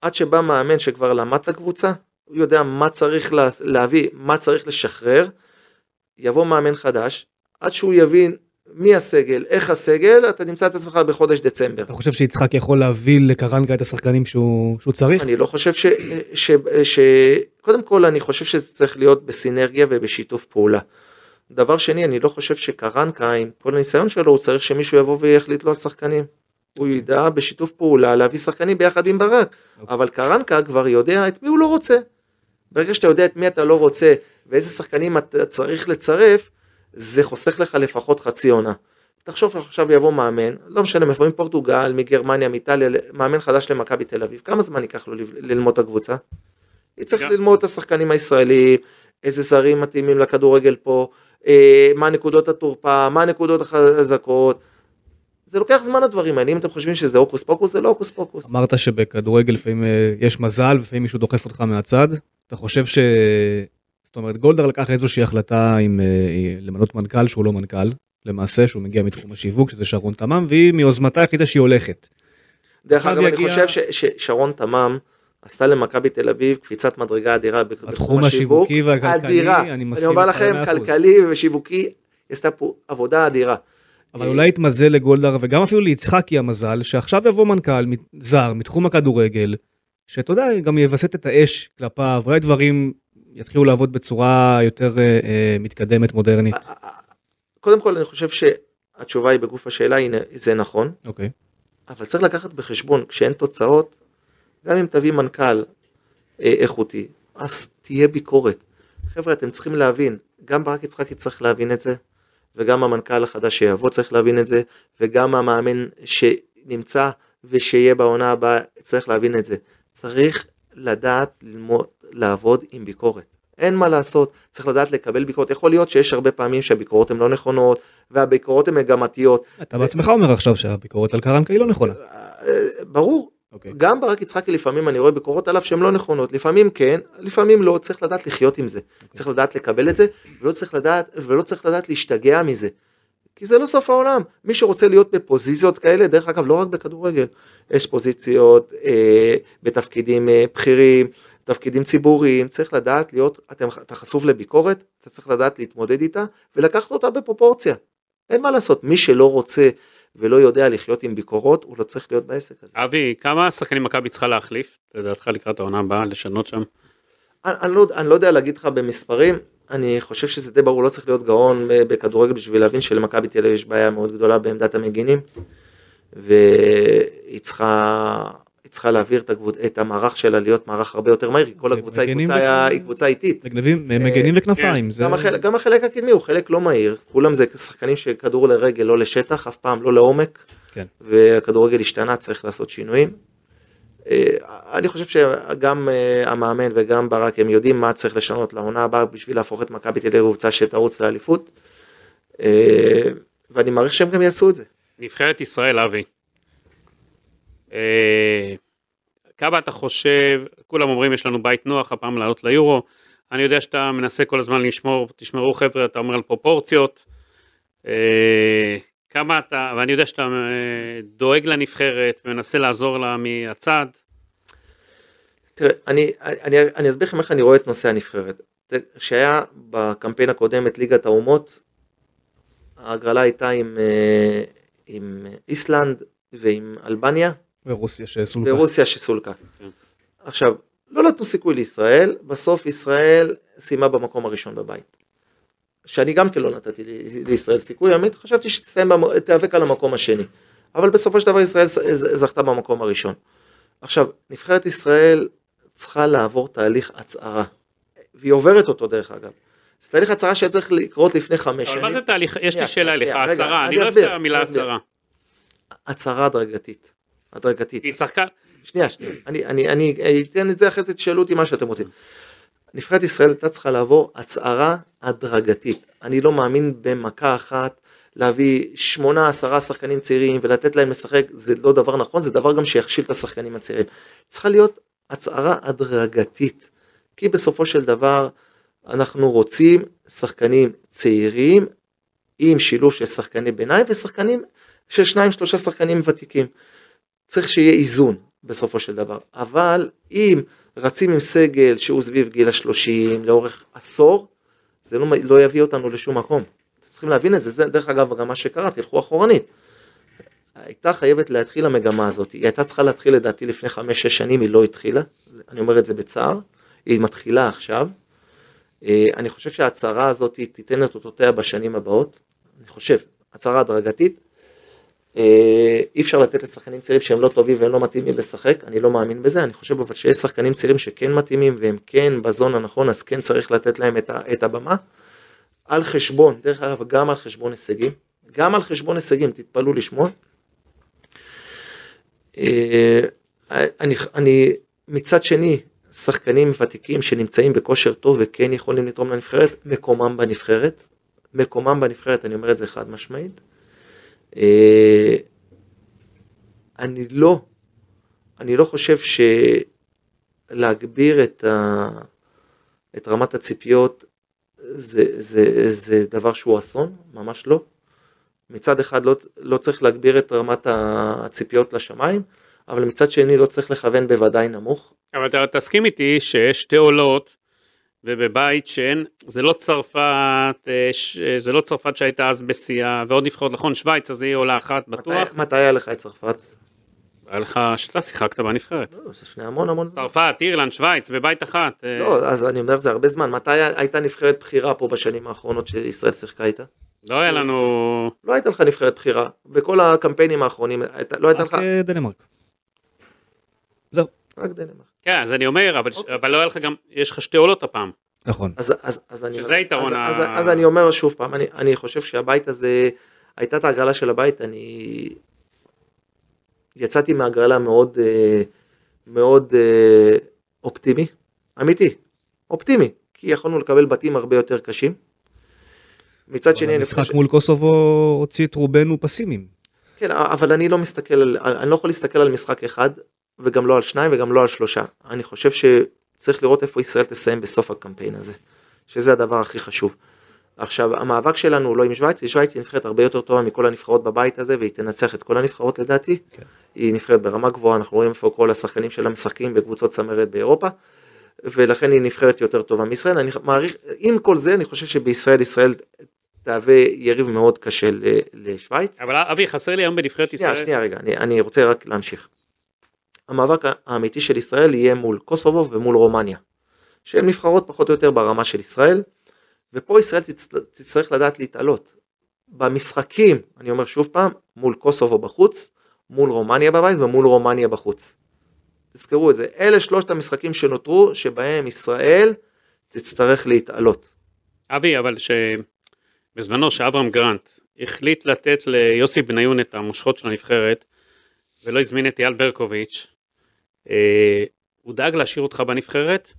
עד שבא מאמן שכבר למד את הקבוצה, הוא יודע מה צריך לה, להביא, מה צריך לשחרר, יבוא מאמן חדש, עד שהוא יבין מי הסגל, איך הסגל, אתה נמצא את עצמך בחודש דצמבר. אתה חושב שיצחקי יכול להביא לקרנקה את השחקנים שהוא, שהוא צריך? אני לא חושב ש, ש, ש... קודם כל, אני חושב שזה צריך להיות בסינרגיה ובשיתוף פעולה. דבר שני, אני לא חושב שקרנקה, עם כל הניסיון שלו, הוא צריך שמישהו יבוא ויחליט לו על שחקנים. הוא ידע בשיתוף פעולה להביא שחקנים ביחד עם ברק. אוקיי. אבל קרנקה כבר יודע את מי הוא לא רוצה. ברגע שאתה יודע את מי אתה לא רוצה ואיזה שחקנים אתה צריך לצרף, זה חוסך לך לפחות חצי עונה. תחשוב עכשיו יבוא מאמן, לא משנה מאיפה, מפורטוגל, מגרמניה, מאיטליה, מאמן חדש למכבי תל אביב, כמה זמן ייקח לו ללמוד את הקבוצה? יצטרך גם. ללמוד את השחקנים הישראלים, איזה זרים מתאימים לכדורגל פה, אה, מה נקודות התורפה, מה הנקודות החזקות. זה לוקח זמן הדברים האלה, אם אתם חושבים שזה הוקוס פוקוס, זה לא הוקוס פוקוס. אמרת שבכדורגל לפעמים אה, יש מזל ולפעמים מישהו דוחף אותך מהצד. אתה חושב ש... זאת אומרת גולדהר לקח איזושהי החלטה עם אה, למנות מנכ"ל שהוא לא מנכ"ל למעשה שהוא מגיע מתחום השיווק שזה שרון תמם והיא מיוזמתה החליטה שהיא הולכת. דרך אגב, אני יגיע- חושב ש- ששרון תמם עשתה למכבי תל אביב קפיצת מדרגה אדירה בתחום השיווק. והכלכלי אדירה. אני אני אומר לכם. כלכלי ושיווקי, היא עשתה פה עבודה אדירה. אבל אולי יתמזל לגולדהר וגם אפילו ליצחקי המזל שעכשיו יבוא מנכ"ל זר מתחום הכדורגל שאתה יודע גם יווסת את האש כלפיו אולי דברים יתחילו לעבוד בצורה יותר אה, אה, מתקדמת מודרנית. קודם כל, אני חושב שהתשובה היא בגוף השאלה, הנה, זה נכון, אוקיי. אבל צריך לקחת בחשבון, כשאין תוצאות, גם אם תביא מנכ"ל אה, איכותי, אז תהיה ביקורת. חבר'ה, אתם צריכים להבין, גם ברק יצחקי צריך להבין את זה, וגם המנכ"ל החדש שיבוא צריך להבין את זה, וגם המאמן שנמצא ושיהיה בעונה הבאה צריך להבין את זה. צריך לדעת ללמוד, לעבוד עם ביקורת. אין מה לעשות, צריך לדעת לקבל ביקורת. יכול להיות שיש הרבה פעמים שהביקורות הן לא נכונות, והביקורות הן מגמתיות. אתה בעצמך אומר עכשיו שהביקורת על קרנקה היא לא נכונה. אה, ברור, אוקיי. גם ברק יצחקי לפעמים אני רואה ביקורות עליו שהן לא נכונות, לפעמים כן, לפעמים לא, צריך לדעת לחיות עם זה, צריך לדעת לקבל את זה, ולא צריך לדעת, ולא צריך לדעת להשתגע מזה. כי זה לא סוף העולם, מי שרוצה להיות בפוזיציות כאלה, דרך אגב לא רק בכדורגל, יש פוזיציות אה, בתפקידים אה, בכירים, תפקידים ציבוריים, צריך לדעת להיות, אתם, אתה חשוף לביקורת, אתה צריך לדעת להתמודד איתה ולקחת אותה בפרופורציה. אין מה לעשות, מי שלא רוצה ולא יודע לחיות עם ביקורות, הוא לא צריך להיות בעסק הזה. אבי, כמה שחקנים מכבי צריכה להחליף, לדעתך לקראת העונה הבאה, לשנות שם? אני, אני, לא, אני לא יודע להגיד לך במספרים, אני חושב שזה די ברור, לא צריך להיות גאון בכדורגל בשביל להבין שלמכבי תל אביב יש בעיה מאוד גדולה בעמדת המגינים, והיא צריכה, היא צריכה להעביר את, הגבוד, את המערך שלה להיות מערך הרבה יותר מהיר, כי כל הקבוצה היא קבוצה, וכ- היא קבוצה איטית. מגניבים, מגנים וכנפיים. כן. זה- גם, החלק, גם החלק הקדמי הוא חלק לא מהיר, כולם זה שחקנים שכדור לרגל לא לשטח, אף פעם לא לעומק, כן. והכדורגל השתנה, צריך לעשות שינויים. אה, אני חושב שגם אה, המאמן וגם ברק הם יודעים מה צריך לשנות לעונה הבאה בשביל להפוך את מכבי תל אביב לקבוצה שתרוץ לאליפות. אה, ואני מעריך שהם גם יעשו את זה. נבחרת ישראל, אבי. אה, כמה אתה חושב, כולם אומרים יש לנו בית נוח, הפעם לעלות ליורו. אני יודע שאתה מנסה כל הזמן לשמור, תשמרו חבר'ה, אתה אומר על פרופורציות. אה, כמה אתה, ואני יודע שאתה אה, דואג לנבחרת ומנסה לעזור לה מהצד. תראה, אני, אני, אני אסביר לכם איך אני רואה את נושא הנבחרת. כשהיה בקמפיין הקודם את ליגת האומות, ההגרלה הייתה עם, עם איסלנד ועם אלבניה, ורוסיה שסולקה. ורוסיה שסולקה. כן. עכשיו, לא נתנו סיכוי לישראל, בסוף ישראל סיימה במקום הראשון בבית. שאני גם כן לא נתתי לי- לישראל סיכוי, האמת חשבתי שתסיים, במ- תיאבק על המקום השני. אבל בסופו של דבר ישראל זכתה במקום הראשון. עכשיו, נבחרת ישראל צריכה לעבור תהליך הצערה, והיא עוברת אותו דרך אגב. זה תהליך הצהרה שהיה צריך לקרות לפני חמש אבל שנים. מה זה תהליך, יש לי שאלה אליך, הצהרה, אני לא אוהב את המילה. הצהרה. הצהרה הדרגתית. הדרגתית. כי שחקן, שנייה, שנייה. אני, אני, אני אתן את זה אחרי זה, תשאלו אותי מה שאתם רוצים. נבחרת ישראל הייתה צריכה לעבור הצהרה הדרגתית. אני לא מאמין במכה אחת להביא שמונה עשרה שחקנים צעירים ולתת להם לשחק, זה לא דבר נכון, זה דבר גם שיכשיל את השחקנים הצעירים. צריכה להיות הצהרה הדרגתית. כי בסופו של דבר אנחנו רוצים שחקנים צעירים עם שילוב של שחקני ביניים ושחקנים של שניים שלושה שחקנים ותיקים. צריך שיהיה איזון בסופו של דבר. אבל אם רצים עם סגל שהוא סביב גיל השלושים לאורך עשור, זה לא, לא יביא אותנו לשום מקום. אתם צריכים להבין את זה, זה דרך אגב גם מה שקרה, תלכו אחורנית. הייתה חייבת להתחיל המגמה הזאת, היא הייתה צריכה להתחיל לדעתי לפני חמש-שש שנים, היא לא התחילה, אני אומר את זה בצער, היא מתחילה עכשיו. אה, אני חושב שההצהרה הזאת תיתן את אותותיה בשנים הבאות, אני חושב, הצהרה הדרגתית, אי אפשר לתת לשחקנים צעירים שהם לא טובים והם לא מתאימים לשחק, אני לא מאמין בזה, אני חושב אבל שיש שחקנים צעירים שכן מתאימים והם כן בזון הנכון, אז כן צריך לתת להם את, ה, את הבמה. על חשבון, דרך אגב, גם על חשבון הישגים, גם על חשבון הישגים, תתפלאו לשמוע. אה, אני, אני מצד שני, שחקנים ותיקים שנמצאים בכושר טוב וכן יכולים לתרום לנבחרת, מקומם בנבחרת. מקומם בנבחרת, אני אומר את זה חד משמעית. אה, אני לא, אני לא חושב שלהגביר את, ה, את רמת הציפיות זה, זה, זה דבר שהוא אסון, ממש לא. מצד אחד לא, לא צריך להגביר את רמת הציפיות לשמיים, אבל מצד שני לא צריך לכוון בוודאי נמוך. אבל אתה תסכים איתי שיש שתי עולות ובבית שאין, זה לא צרפת, אה, ש- זה לא צרפת שהייתה אז בשיאה, ועוד נבחרות, נכון, שווייץ, אז היא עולה אחת בטוח. מתי, מתי היה לך את צרפת? היה לך, שאתה שיחקת בנבחרת. לא, זה לפני המון המון זמן. צרפת, אירלנד, שווייץ, בבית אחת. אה, לא, אז אני אומר זה הרבה זמן. מתי הייתה נבחרת בחירה פה בשנים האחרונות שישראל שיחקה איתה? לא היה לנו... לא הייתה לך נבחרת בחירה. בכל הקמפיינים האחרונים, לא הייתה לך... רק אה, דנמרק. זהו, רק דנמרק. כן, אז אני אומר, אבל, אוקיי. אבל לא היה לך גם, יש לך שתי עולות הפעם. נכון. אז, אז, אז אני שזה אומר- היתרון אז, ה- אז, אז אני אומר שוב פעם, אני, אני חושב שהבית הזה, הייתה את ההגרלה של הבית, אני יצאתי מהגרלה מאוד, אה, מאוד אה, אופטימי, אמיתי, אופטימי, כי יכולנו לקבל בתים הרבה יותר קשים. מצד שני, אני המשחק חושב, מול קוסובו הוציא את רובנו פסימיים. כן, אבל אני לא מסתכל על, אני לא יכול להסתכל על משחק אחד, וגם לא על שניים וגם לא על שלושה. אני חושב שצריך לראות איפה ישראל תסיים בסוף הקמפיין הזה, שזה הדבר הכי חשוב. עכשיו, המאבק שלנו הוא לא עם שווייץ, שווייץ היא נבחרת הרבה יותר טובה מכל הנבחרות בבית הזה, והיא תנצח את כל הנבחרות לדעתי. כן. היא נבחרת ברמה גבוהה, אנחנו רואים איפה כל השחקנים שלה משחקים בקבוצות צמרת באירופה, ולכן היא נבחרת יותר טובה מישראל. אני מעריך, עם כל זה, אני חושב שבישראל, ישראל תהווה יריב מאוד קשה לשווייץ. אבל אבי, חסר לי היום בנבחרת שנייה, ישראל. שנייה רגע, אני, אני רוצה רק להמשיך. המאבק האמיתי של ישראל יהיה מול קוסובו ומול רומניה, שהן נבחרות פחות או יותר ברמה של ישראל, ופה ישראל תצ... תצטרך לדעת להתעלות. במשחקים, אני אומר שוב פעם, מול קוסובו בחוץ, מול רומניה בבית ומול רומניה בחוץ. תזכרו את זה, אלה שלושת המשחקים שנותרו, שבהם ישראל תצטרך להתעלות. אבי, אבל שבזמנו שאברהם גרנט החליט לתת ליוסי בניון את המושכות של הנבחרת, ולא הזמין את אייל ברקוביץ', הוא דאג להשאיר אותך בנבחרת,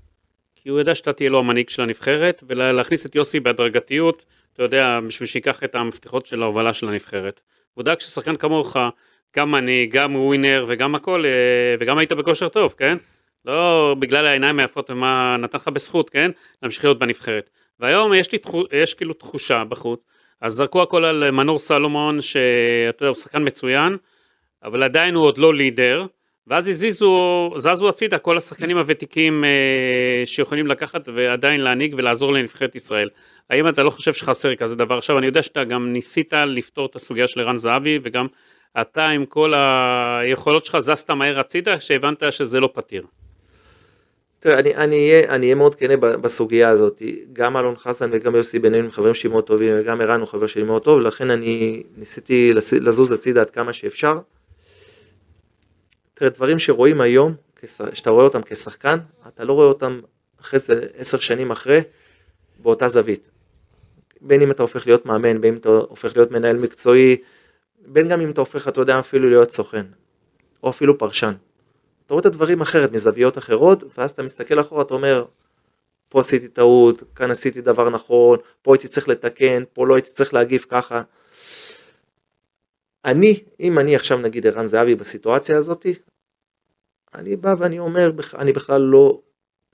כי הוא ידע שאתה תהיה לו המנהיג של הנבחרת, ולהכניס את יוסי בהדרגתיות, אתה יודע, בשביל שייקח את המפתחות של ההובלה של הנבחרת. הוא דאג ששחקן כמוך, גם מנהיג, גם ווינר וגם הכל, אה, וגם היית בכושר טוב, כן? לא בגלל העיניים היפות ומה נתן לך בזכות, כן? להמשיך להיות בנבחרת. והיום יש לי תחו, יש כאילו תחושה בחוץ, אז זרקו הכל על מנור סלומון, שאתה יודע, הוא שחקן מצוין, אבל עדיין הוא עוד לא לידר, ואז הזיזו, זזו הצידה כל השחקנים הוותיקים אה, שיכולים לקחת ועדיין להנהיג ולעזור לנבחרת ישראל. האם אתה לא חושב שחסר כזה דבר? עכשיו, אני יודע שאתה גם ניסית לפתור את הסוגיה של ערן זהבי, וגם אתה עם כל היכולות שלך זזת מהר הצידה, שהבנת שזה לא פתיר. תראה, אני, אני, אהיה, אני אהיה מאוד כנה בסוגיה הזאת, גם אלון חסן וגם יוסי בניון הם חברים שלי מאוד טובים, וגם ערן הוא חבר שלי מאוד טוב, לכן אני ניסיתי לזוז הצידה עד כמה שאפשר. תראה, דברים שרואים היום, שאתה רואה אותם כשחקן, אתה לא רואה אותם אחרי זה עשר שנים אחרי, באותה זווית. בין אם אתה הופך להיות מאמן, בין אם אתה הופך להיות מנהל מקצועי, בין גם אם אתה הופך, אתה יודע, אפילו להיות סוכן, או אפילו פרשן. אתה רואה את הדברים אחרת, מזוויות אחרות, ואז אתה מסתכל אחורה, אתה אומר, פה עשיתי טעות, כאן עשיתי דבר נכון, פה הייתי צריך לתקן, פה לא הייתי צריך להגיב ככה. אני, אם אני עכשיו נגיד ערן זהבי בסיטואציה הזאתי, אני בא ואני אומר, אני בכלל לא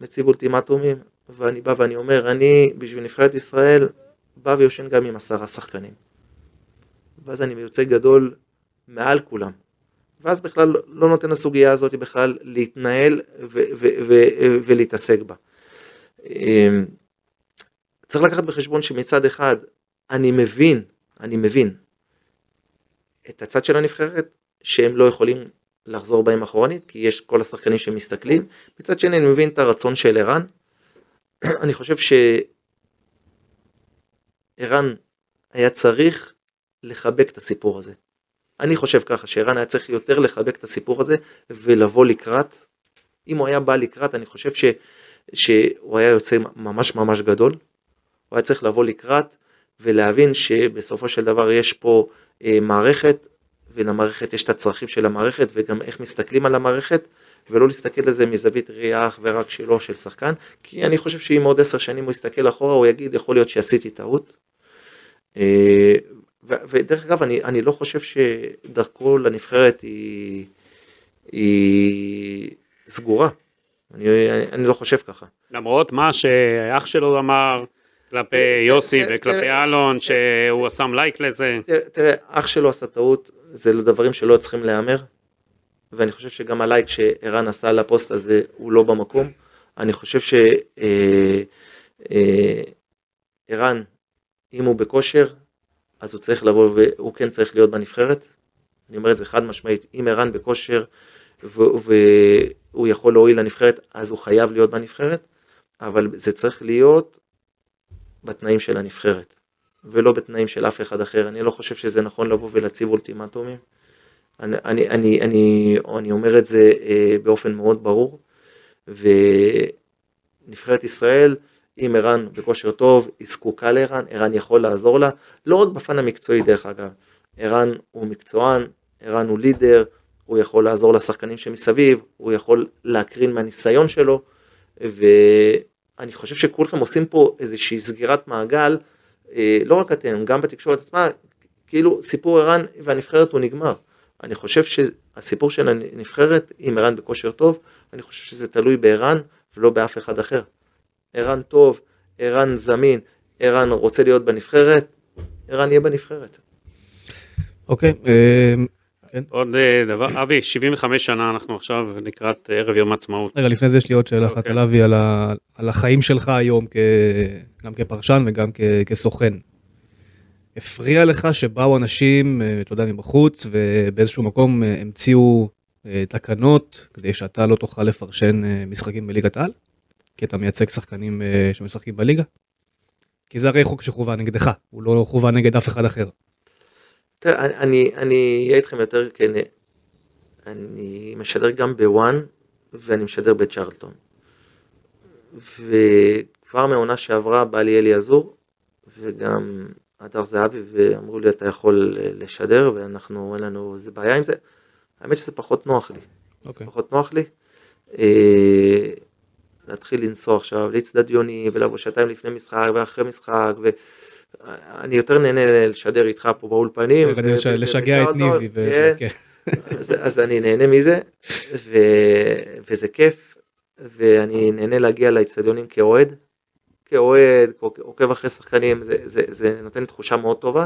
מציב אולטימטומים, ואני בא ואני אומר, אני בשביל נבחרת ישראל, בא ויושן גם עם עשרה שחקנים. ואז אני מיוצג גדול מעל כולם. ואז בכלל לא נותן לסוגיה הזאת בכלל להתנהל ולהתעסק בה. אמ, צריך לקחת בחשבון שמצד אחד אני מבין, אני מבין את הצד של הנבחרת שהם לא יכולים לחזור בהם אחורנית כי יש כל השחקנים שמסתכלים, מצד שני אני מבין את הרצון של ערן, אני חושב שערן היה צריך לחבק את הסיפור הזה. אני חושב ככה, שערן היה צריך יותר לחבק את הסיפור הזה ולבוא לקראת. אם הוא היה בא לקראת, אני חושב ש, שהוא היה יוצא ממש ממש גדול. הוא היה צריך לבוא לקראת ולהבין שבסופו של דבר יש פה אה, מערכת, ולמערכת יש את הצרכים של המערכת וגם איך מסתכלים על המערכת, ולא להסתכל על זה מזווית ראייה אך ורק שלו של שחקן, כי אני חושב שאם עוד עשר שנים הוא יסתכל אחורה, הוא יגיד, יכול להיות שעשיתי טעות. אה, ודרך אגב, אני, אני לא חושב שדרכו לנבחרת היא, היא סגורה. אני, אני, אני לא חושב ככה. למרות מה שאח שלו אמר כלפי יוסי וכלפי אלון, שהוא שם לייק לזה. תראה, אח שלו עשה טעות, זה דברים שלא צריכים להיאמר. ואני חושב שגם הלייק שערן עשה לפוסט הזה הוא לא במקום. אני חושב שערן, אה, אה, אם הוא בכושר, אז הוא צריך לבוא והוא כן צריך להיות בנבחרת. אני אומר את זה חד משמעית, אם ערן בכושר והוא יכול להועיל לנבחרת, אז הוא חייב להיות בנבחרת, אבל זה צריך להיות בתנאים של הנבחרת, ולא בתנאים של אף אחד אחר. אני לא חושב שזה נכון לבוא ולהציב אולטימטומים. אני, אני, אני, אני, אני אומר את זה אה, באופן מאוד ברור, ונבחרת ישראל, אם ערן בכושר טוב, היא זקוקה לערן, ערן יכול לעזור לה, לא רק בפן המקצועי דרך אגב, ערן הוא מקצוען, ערן הוא לידר, הוא יכול לעזור לשחקנים שמסביב, הוא יכול להקרין מהניסיון שלו, ואני חושב שכולכם עושים פה איזושהי סגירת מעגל, אה, לא רק אתם, גם בתקשורת עצמה, כאילו סיפור ערן והנבחרת הוא נגמר. אני חושב שהסיפור של הנבחרת, עם ערן בכושר טוב, אני חושב שזה תלוי בערן ולא באף אחד אחר. ערן טוב, ערן זמין, ערן רוצה להיות בנבחרת, ערן יהיה בנבחרת. אוקיי, אה, כן. עוד אה, דבר, אבי, 75 שנה אנחנו עכשיו לקראת ערב יום העצמאות. רגע, לפני זה יש לי עוד שאלה אחת אוקיי. על אבי, על החיים שלך היום, גם כפרשן וגם כסוכן. הפריע לך שבאו אנשים, אה, אתה יודע, מבחוץ, ובאיזשהו מקום המציאו תקנות כדי שאתה לא תוכל לפרשן משחקים בליגת העל? כי אתה מייצג שחקנים אה, שמשחקים בליגה? כי זה הרי חוק שכוון נגדך, הוא לא כוון נגד אף אחד אחר. תראה, אני אהיה איתכם יותר כן, אני משדר גם בוואן ואני משדר בצ'רלטון. וכבר מעונה שעברה בא לי אלי עזור וגם הדר זהבי ואמרו לי אתה יכול אה, לשדר ואנחנו אין לנו איזה בעיה עם זה. האמת שזה פחות נוח לי. Okay. זה אוקיי. פחות נוח לי. אה, להתחיל לנסוע עכשיו לאצטדיונים ולבוא שעתיים לפני משחק ואחרי משחק ואני יותר נהנה לשדר איתך פה באולפנים. לשגע את ניבי. כן. אז אני נהנה מזה וזה כיף ואני נהנה להגיע לאצטדיונים כאוהד. כאוהד, עוקב אחרי שחקנים, זה, זה, זה נותן לי תחושה מאוד טובה.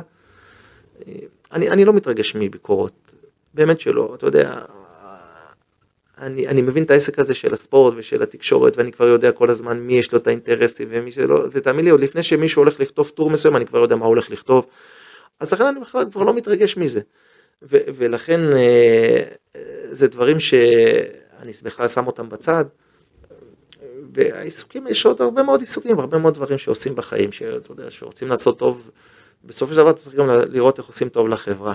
אני, אני לא מתרגש מביקורות, באמת שלא, אתה יודע, אני, אני מבין את העסק הזה של הספורט ושל התקשורת ואני כבר יודע כל הזמן מי יש לו את האינטרסים ומי שלא, ותאמין לי עוד לפני שמישהו הולך לכתוב טור מסוים אני כבר יודע מה הוא הולך לכתוב. אז לכן אני בכלל כבר לא מתרגש מזה. ו, ולכן אה, זה דברים שאני בכלל שם אותם בצד. והעיסוקים, יש עוד הרבה מאוד עיסוקים, הרבה מאוד דברים שעושים בחיים, שאתה יודע, שרוצים לעשות טוב, בסופו של דבר אתה צריך גם לראות איך עושים טוב לחברה,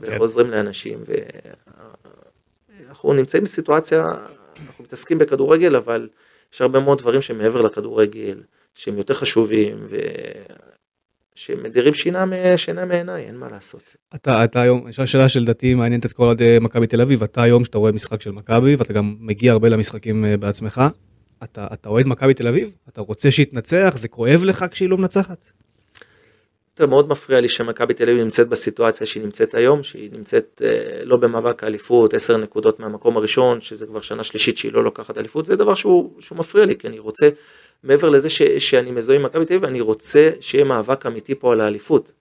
ואיך כן. עוזרים לאנשים, אנחנו נמצאים בסיטואציה, אנחנו מתעסקים בכדורגל, אבל יש הרבה מאוד דברים שמעבר לכדורגל, שהם יותר חשובים, שמדירים שינה, שינה מעיניי, אין מה לעשות. אתה, אתה היום, יש שאלה שלדעתי מעניינת את כל אוהדי מכבי תל אביב, אתה היום שאתה רואה משחק של מכבי ואתה גם מגיע הרבה למשחקים אה, בעצמך, אתה, אתה אוהד מכבי תל אביב? אתה רוצה שיתנצח? זה כואב לך כשהיא לא מנצחת? מאוד מפריע לי שמכבי תל אביב נמצאת בסיטואציה שהיא נמצאת היום, שהיא נמצאת אה, לא במאבק האליפות, 10 נקודות מהמקום הראשון, שזה כבר שנה שלישית שהיא לא לוקחת אליפות, זה דבר שהוא, שהוא מפריע לי, כי אני רוצה, מעבר לזה ש, שאני מזוהה עם מכבי תל אביב, אני רוצה שיהיה מאבק אמיתי פה על האליפות.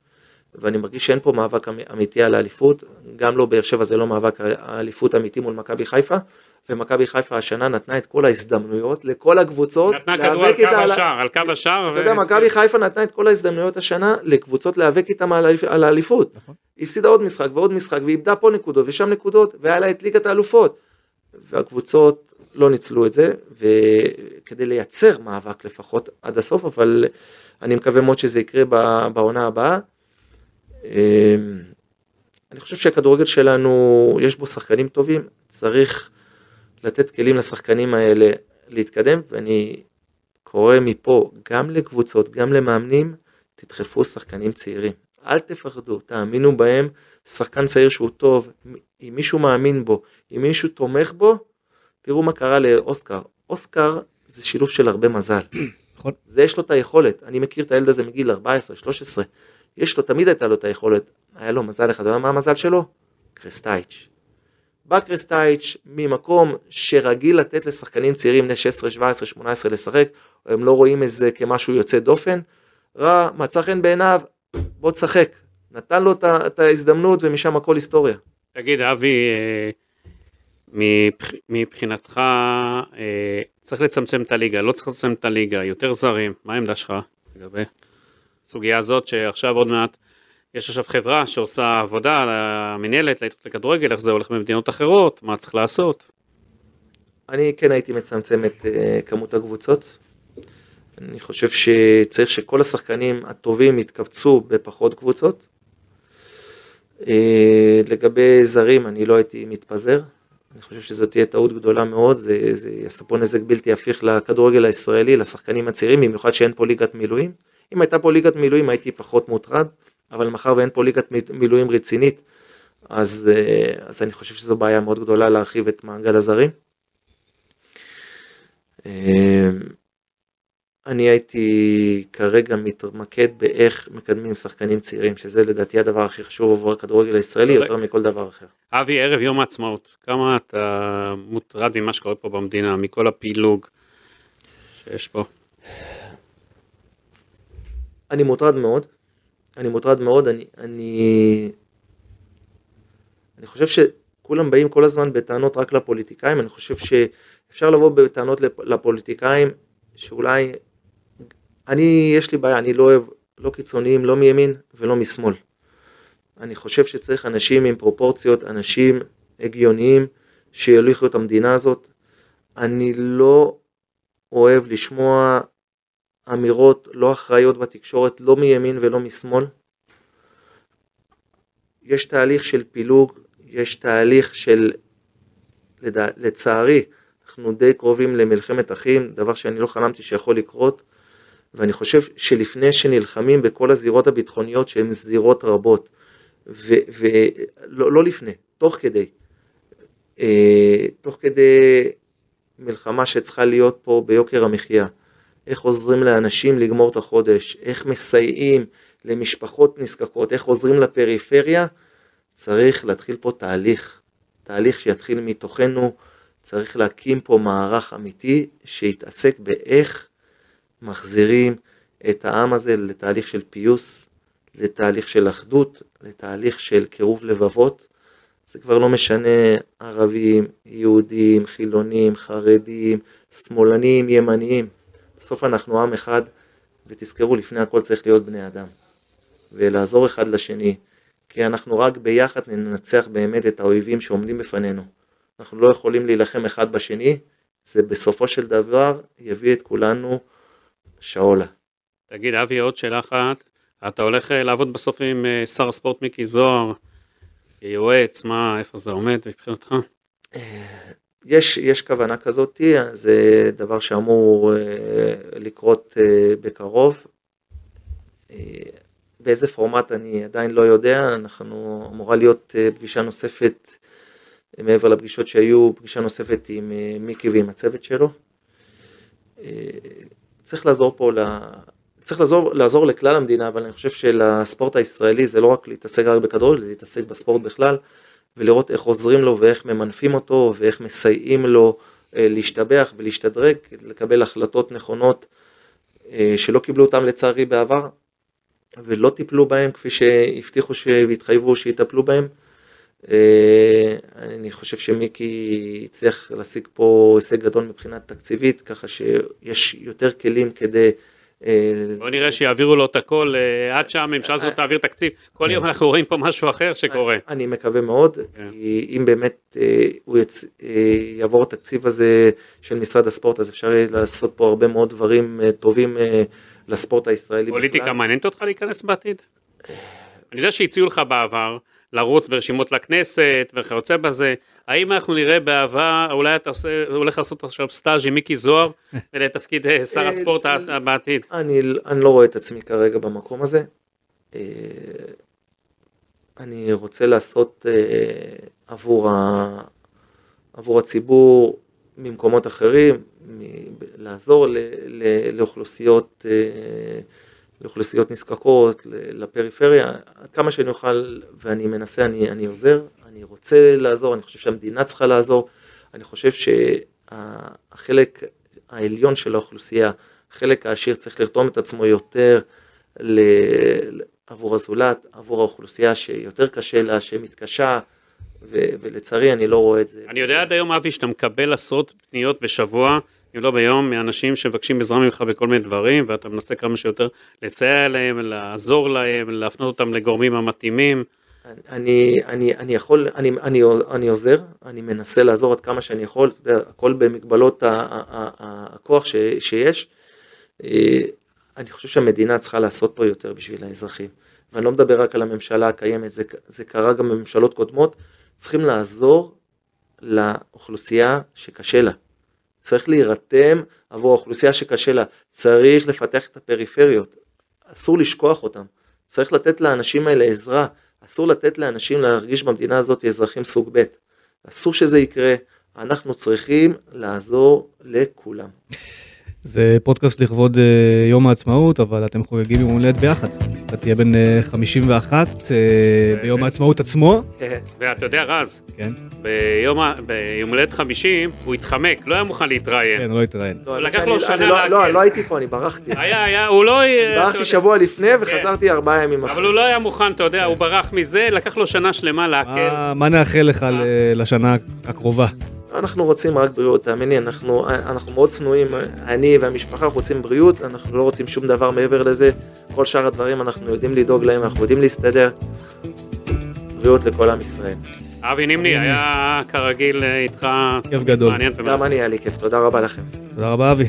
ואני מרגיש שאין פה מאבק אמיתי על האליפות, גם לא באר שבע זה לא מאבק האליפות אמיתי מול מכבי חיפה, ומכבי חיפה השנה נתנה את כל ההזדמנויות לכל הקבוצות. נתנה כדור על קו השער, על קו השער. אתה יודע, מכבי חיפה נתנה את כל ההזדמנויות השנה לקבוצות להיאבק איתם על האליפות. נכון. הפסידה עוד משחק ועוד משחק ואיבדה פה נקודות ושם נקודות, והיה לה את ליגת האלופות. והקבוצות לא ניצלו את זה, וכדי לייצר מאבק לפחות עד הסוף, אבל אני מקווה מאוד שזה יקרה בעונה הבאה. אמ, אני חושב שהכדורגל שלנו, יש בו שחקנים טובים, צריך לתת כלים לשחקנים האלה להתקדם, ואני קורא מפה גם לקבוצות, גם למאמנים, תדחפו שחקנים צעירים. אל תפחדו, תאמינו בהם, שחקן צעיר שהוא טוב, אם מישהו מאמין בו, אם מישהו תומך בו, תראו מה קרה לאוסקר. אוסקר זה שילוב של הרבה מזל. נכון. זה יש לו את היכולת, אני מכיר את הילד הזה מגיל 14, 13, יש לו, תמיד הייתה לו את היכולת, היה לו מזל אחד, אתה יודע מה המזל שלו? קרסטייץ'. בא קרסטייץ' ממקום שרגיל לתת לשחקנים צעירים בני 16, 17, 18 לשחק, הם לא רואים את זה כמשהו יוצא דופן, רע, מצא חן בעיניו, בוא תשחק. נתן לו את ההזדמנות ומשם הכל היסטוריה. תגיד אבי, אה, מבחינתך אה, צריך לצמצם את הליגה, לא צריך לצמצם את הליגה, יותר זרים, מה העמדה שלך לגבי? הסוגיה הזאת שעכשיו עוד מעט יש עכשיו חברה שעושה עבודה על המנהלת להתאחדות לכדורגל, איך זה הולך במדינות אחרות, מה צריך לעשות. אני כן הייתי מצמצם את uh, כמות הקבוצות. אני חושב שצריך שכל השחקנים הטובים יתקבצו בפחות קבוצות. Uh, לגבי זרים אני לא הייתי מתפזר. אני חושב שזאת תהיה טעות גדולה מאוד, זה, זה יעשה פה נזק בלתי הפיך לכדורגל הישראלי, לשחקנים הצעירים, במיוחד שאין פה ליגת מילואים. אם הייתה פה ליגת מילואים הייתי פחות מוטרד, אבל מאחר ואין פה ליגת מילואים רצינית, אז, אה, אז אני חושב שזו בעיה מאוד גדולה להרחיב את מעגל הזרים. אה, אני הייתי כרגע מתמקד באיך מקדמים שחקנים צעירים, שזה לדעתי הדבר הכי חשוב עבור הכדורגל הישראלי יותר מכל דבר אחר. אבי, ערב יום העצמאות, כמה אתה מוטרד ממה שקורה פה במדינה, מכל הפילוג שיש פה? אני מוטרד מאוד, אני מוטרד מאוד, אני, אני, אני חושב שכולם באים כל הזמן בטענות רק לפוליטיקאים, אני חושב שאפשר לבוא בטענות לפוליטיקאים שאולי, אני, יש לי בעיה, אני לא אוהב לא קיצוניים, לא מימין ולא משמאל. אני חושב שצריך אנשים עם פרופורציות, אנשים הגיוניים שיוליכו את המדינה הזאת. אני לא אוהב לשמוע אמירות לא אחראיות בתקשורת, לא מימין ולא משמאל. יש תהליך של פילוג, יש תהליך של, לדע, לצערי, אנחנו די קרובים למלחמת אחים, דבר שאני לא חלמתי שיכול לקרות, ואני חושב שלפני שנלחמים בכל הזירות הביטחוניות שהן זירות רבות, ולא לא לפני, תוך כדי, אה, תוך כדי מלחמה שצריכה להיות פה ביוקר המחיה, איך עוזרים לאנשים לגמור את החודש, איך מסייעים למשפחות נזקקות, איך עוזרים לפריפריה, צריך להתחיל פה תהליך, תהליך שיתחיל מתוכנו, צריך להקים פה מערך אמיתי שיתעסק באיך מחזירים את העם הזה לתהליך של פיוס, לתהליך של אחדות, לתהליך של קירוב לבבות. זה כבר לא משנה ערבים, יהודים, חילונים, חרדים, שמאלנים, ימניים. בסוף אנחנו עם אחד, ותזכרו, לפני הכל צריך להיות בני אדם, ולעזור אחד לשני, כי אנחנו רק ביחד ננצח באמת את האויבים שעומדים בפנינו. אנחנו לא יכולים להילחם אחד בשני, זה בסופו של דבר יביא את כולנו שאולה. תגיד, אבי, עוד שאלה אחת. אתה הולך אה, לעבוד בסוף עם אה, שר הספורט מיקי זוהר, יועץ, מה, איפה זה עומד מבחינתך? יש, יש כוונה כזאת, זה דבר שאמור אה, לקרות אה, בקרוב. אה, באיזה פורמט אני עדיין לא יודע, אנחנו אמורה להיות פגישה נוספת מעבר לפגישות שהיו, פגישה נוספת עם מיקי ועם הצוות שלו. צריך לעזור פה, ל... צריך לעזור, לעזור לכלל המדינה, אבל אני חושב שלספורט הישראלי זה לא רק להתעסק רק בכדורגל, זה להתעסק בספורט בכלל, ולראות איך עוזרים לו ואיך ממנפים אותו ואיך מסייעים לו להשתבח ולהשתדרג, לקבל החלטות נכונות שלא קיבלו אותם לצערי בעבר, ולא טיפלו בהם כפי שהבטיחו והתחייבו שיטפלו בהם. אה, אני חושב שמיקי הצליח להשיג פה הישג גדול מבחינת תקציבית, ככה שיש יותר כלים כדי... אה, בוא נראה שיעבירו לו את הכל אה, עד שהממשלה הזאת תעביר תקציב. כל. יום אנחנו רואים פה משהו אחר שקורה. אני מקווה מאוד, כן. אם באמת הוא יעבור התקציב הזה של משרד הספורט, אז אפשר לעשות פה הרבה מאוד דברים טובים לספורט הישראלי. פוליטיקה מעניינת אותך להיכנס בעתיד? אני יודע שהציעו לך בעבר לרוץ ברשימות לכנסת וכיוצא בזה, האם אנחנו נראה בעבר, אולי אתה עושה, הולך לעשות עכשיו סטאז' עם מיקי זוהר לתפקיד אה, שר הספורט בעתיד? אני, אני לא רואה את עצמי כרגע במקום הזה. אה, אני רוצה לעשות אה, עבור, ה, עבור הציבור ממקומות אחרים, לעזור לאוכלוסיות, אה, לאוכלוסיות נזקקות, לפריפריה, כמה שאני אוכל ואני מנסה, אני, אני עוזר, אני רוצה לעזור, אני חושב שהמדינה צריכה לעזור, אני חושב שהחלק העליון של האוכלוסייה, החלק העשיר צריך לרתום את עצמו יותר. עבור הזולת, עבור האוכלוסייה שיותר קשה לה, שמתקשה, ולצערי אני לא רואה את זה. אני יודע עד היום אבי שאתה מקבל עשרות פניות בשבוע אם לא ביום, מאנשים שמבקשים עזרה ממך בכל מיני דברים, ואתה מנסה כמה שיותר לסייע להם, לעזור להם, להפנות אותם לגורמים המתאימים. אני, אני, אני יכול, אני, אני, אני עוזר, אני מנסה לעזור עד כמה שאני יכול, הכל במגבלות הכוח ש, שיש. אה, אני חושב שהמדינה צריכה לעשות פה יותר בשביל האזרחים. ואני לא מדבר רק על הממשלה הקיימת, זה, זה קרה גם בממשלות קודמות, צריכים לעזור לאוכלוסייה שקשה לה. צריך להירתם עבור האוכלוסייה שקשה לה, צריך לפתח את הפריפריות, אסור לשכוח אותם, צריך לתת לאנשים האלה עזרה, אסור לתת לאנשים להרגיש במדינה הזאת אזרחים סוג ב', אסור שזה יקרה, אנחנו צריכים לעזור לכולם. זה פודקאסט לכבוד uh, יום העצמאות, אבל אתם חוגגים יום הולדת ביחד. אתה תהיה בן uh, 51 uh, ביום העצמאות עצמו. ואתה יודע, רז, כן? ביום, ביום הולדת 50 הוא התחמק, לא היה מוכן להתראיין. כן, הוא לא התראיין. לא, לקח לו שנה לא- להקל. לא, לא הייתי פה, אני ברחתי. היה, היה, הוא לא... ברחתי שבוע לפני וחזרתי ארבעה ימים אחרי. אבל הוא לא היה מוכן, אתה יודע, הוא ברח מזה, לקח לו שנה שלמה להקל. מה נאחל לך לשנה הקרובה? אנחנו רוצים רק בריאות, תאמין לי, אנחנו, אנחנו מאוד צנועים, אני והמשפחה רוצים בריאות, אנחנו לא רוצים שום דבר מעבר לזה, כל שאר הדברים אנחנו יודעים לדאוג להם, אנחנו יודעים להסתדר. בריאות לכל עם ישראל. אבי נימני, היה כרגיל איתך כיף גדול. גם אני היה לי כיף, תודה רבה לכם. תודה רבה אבי.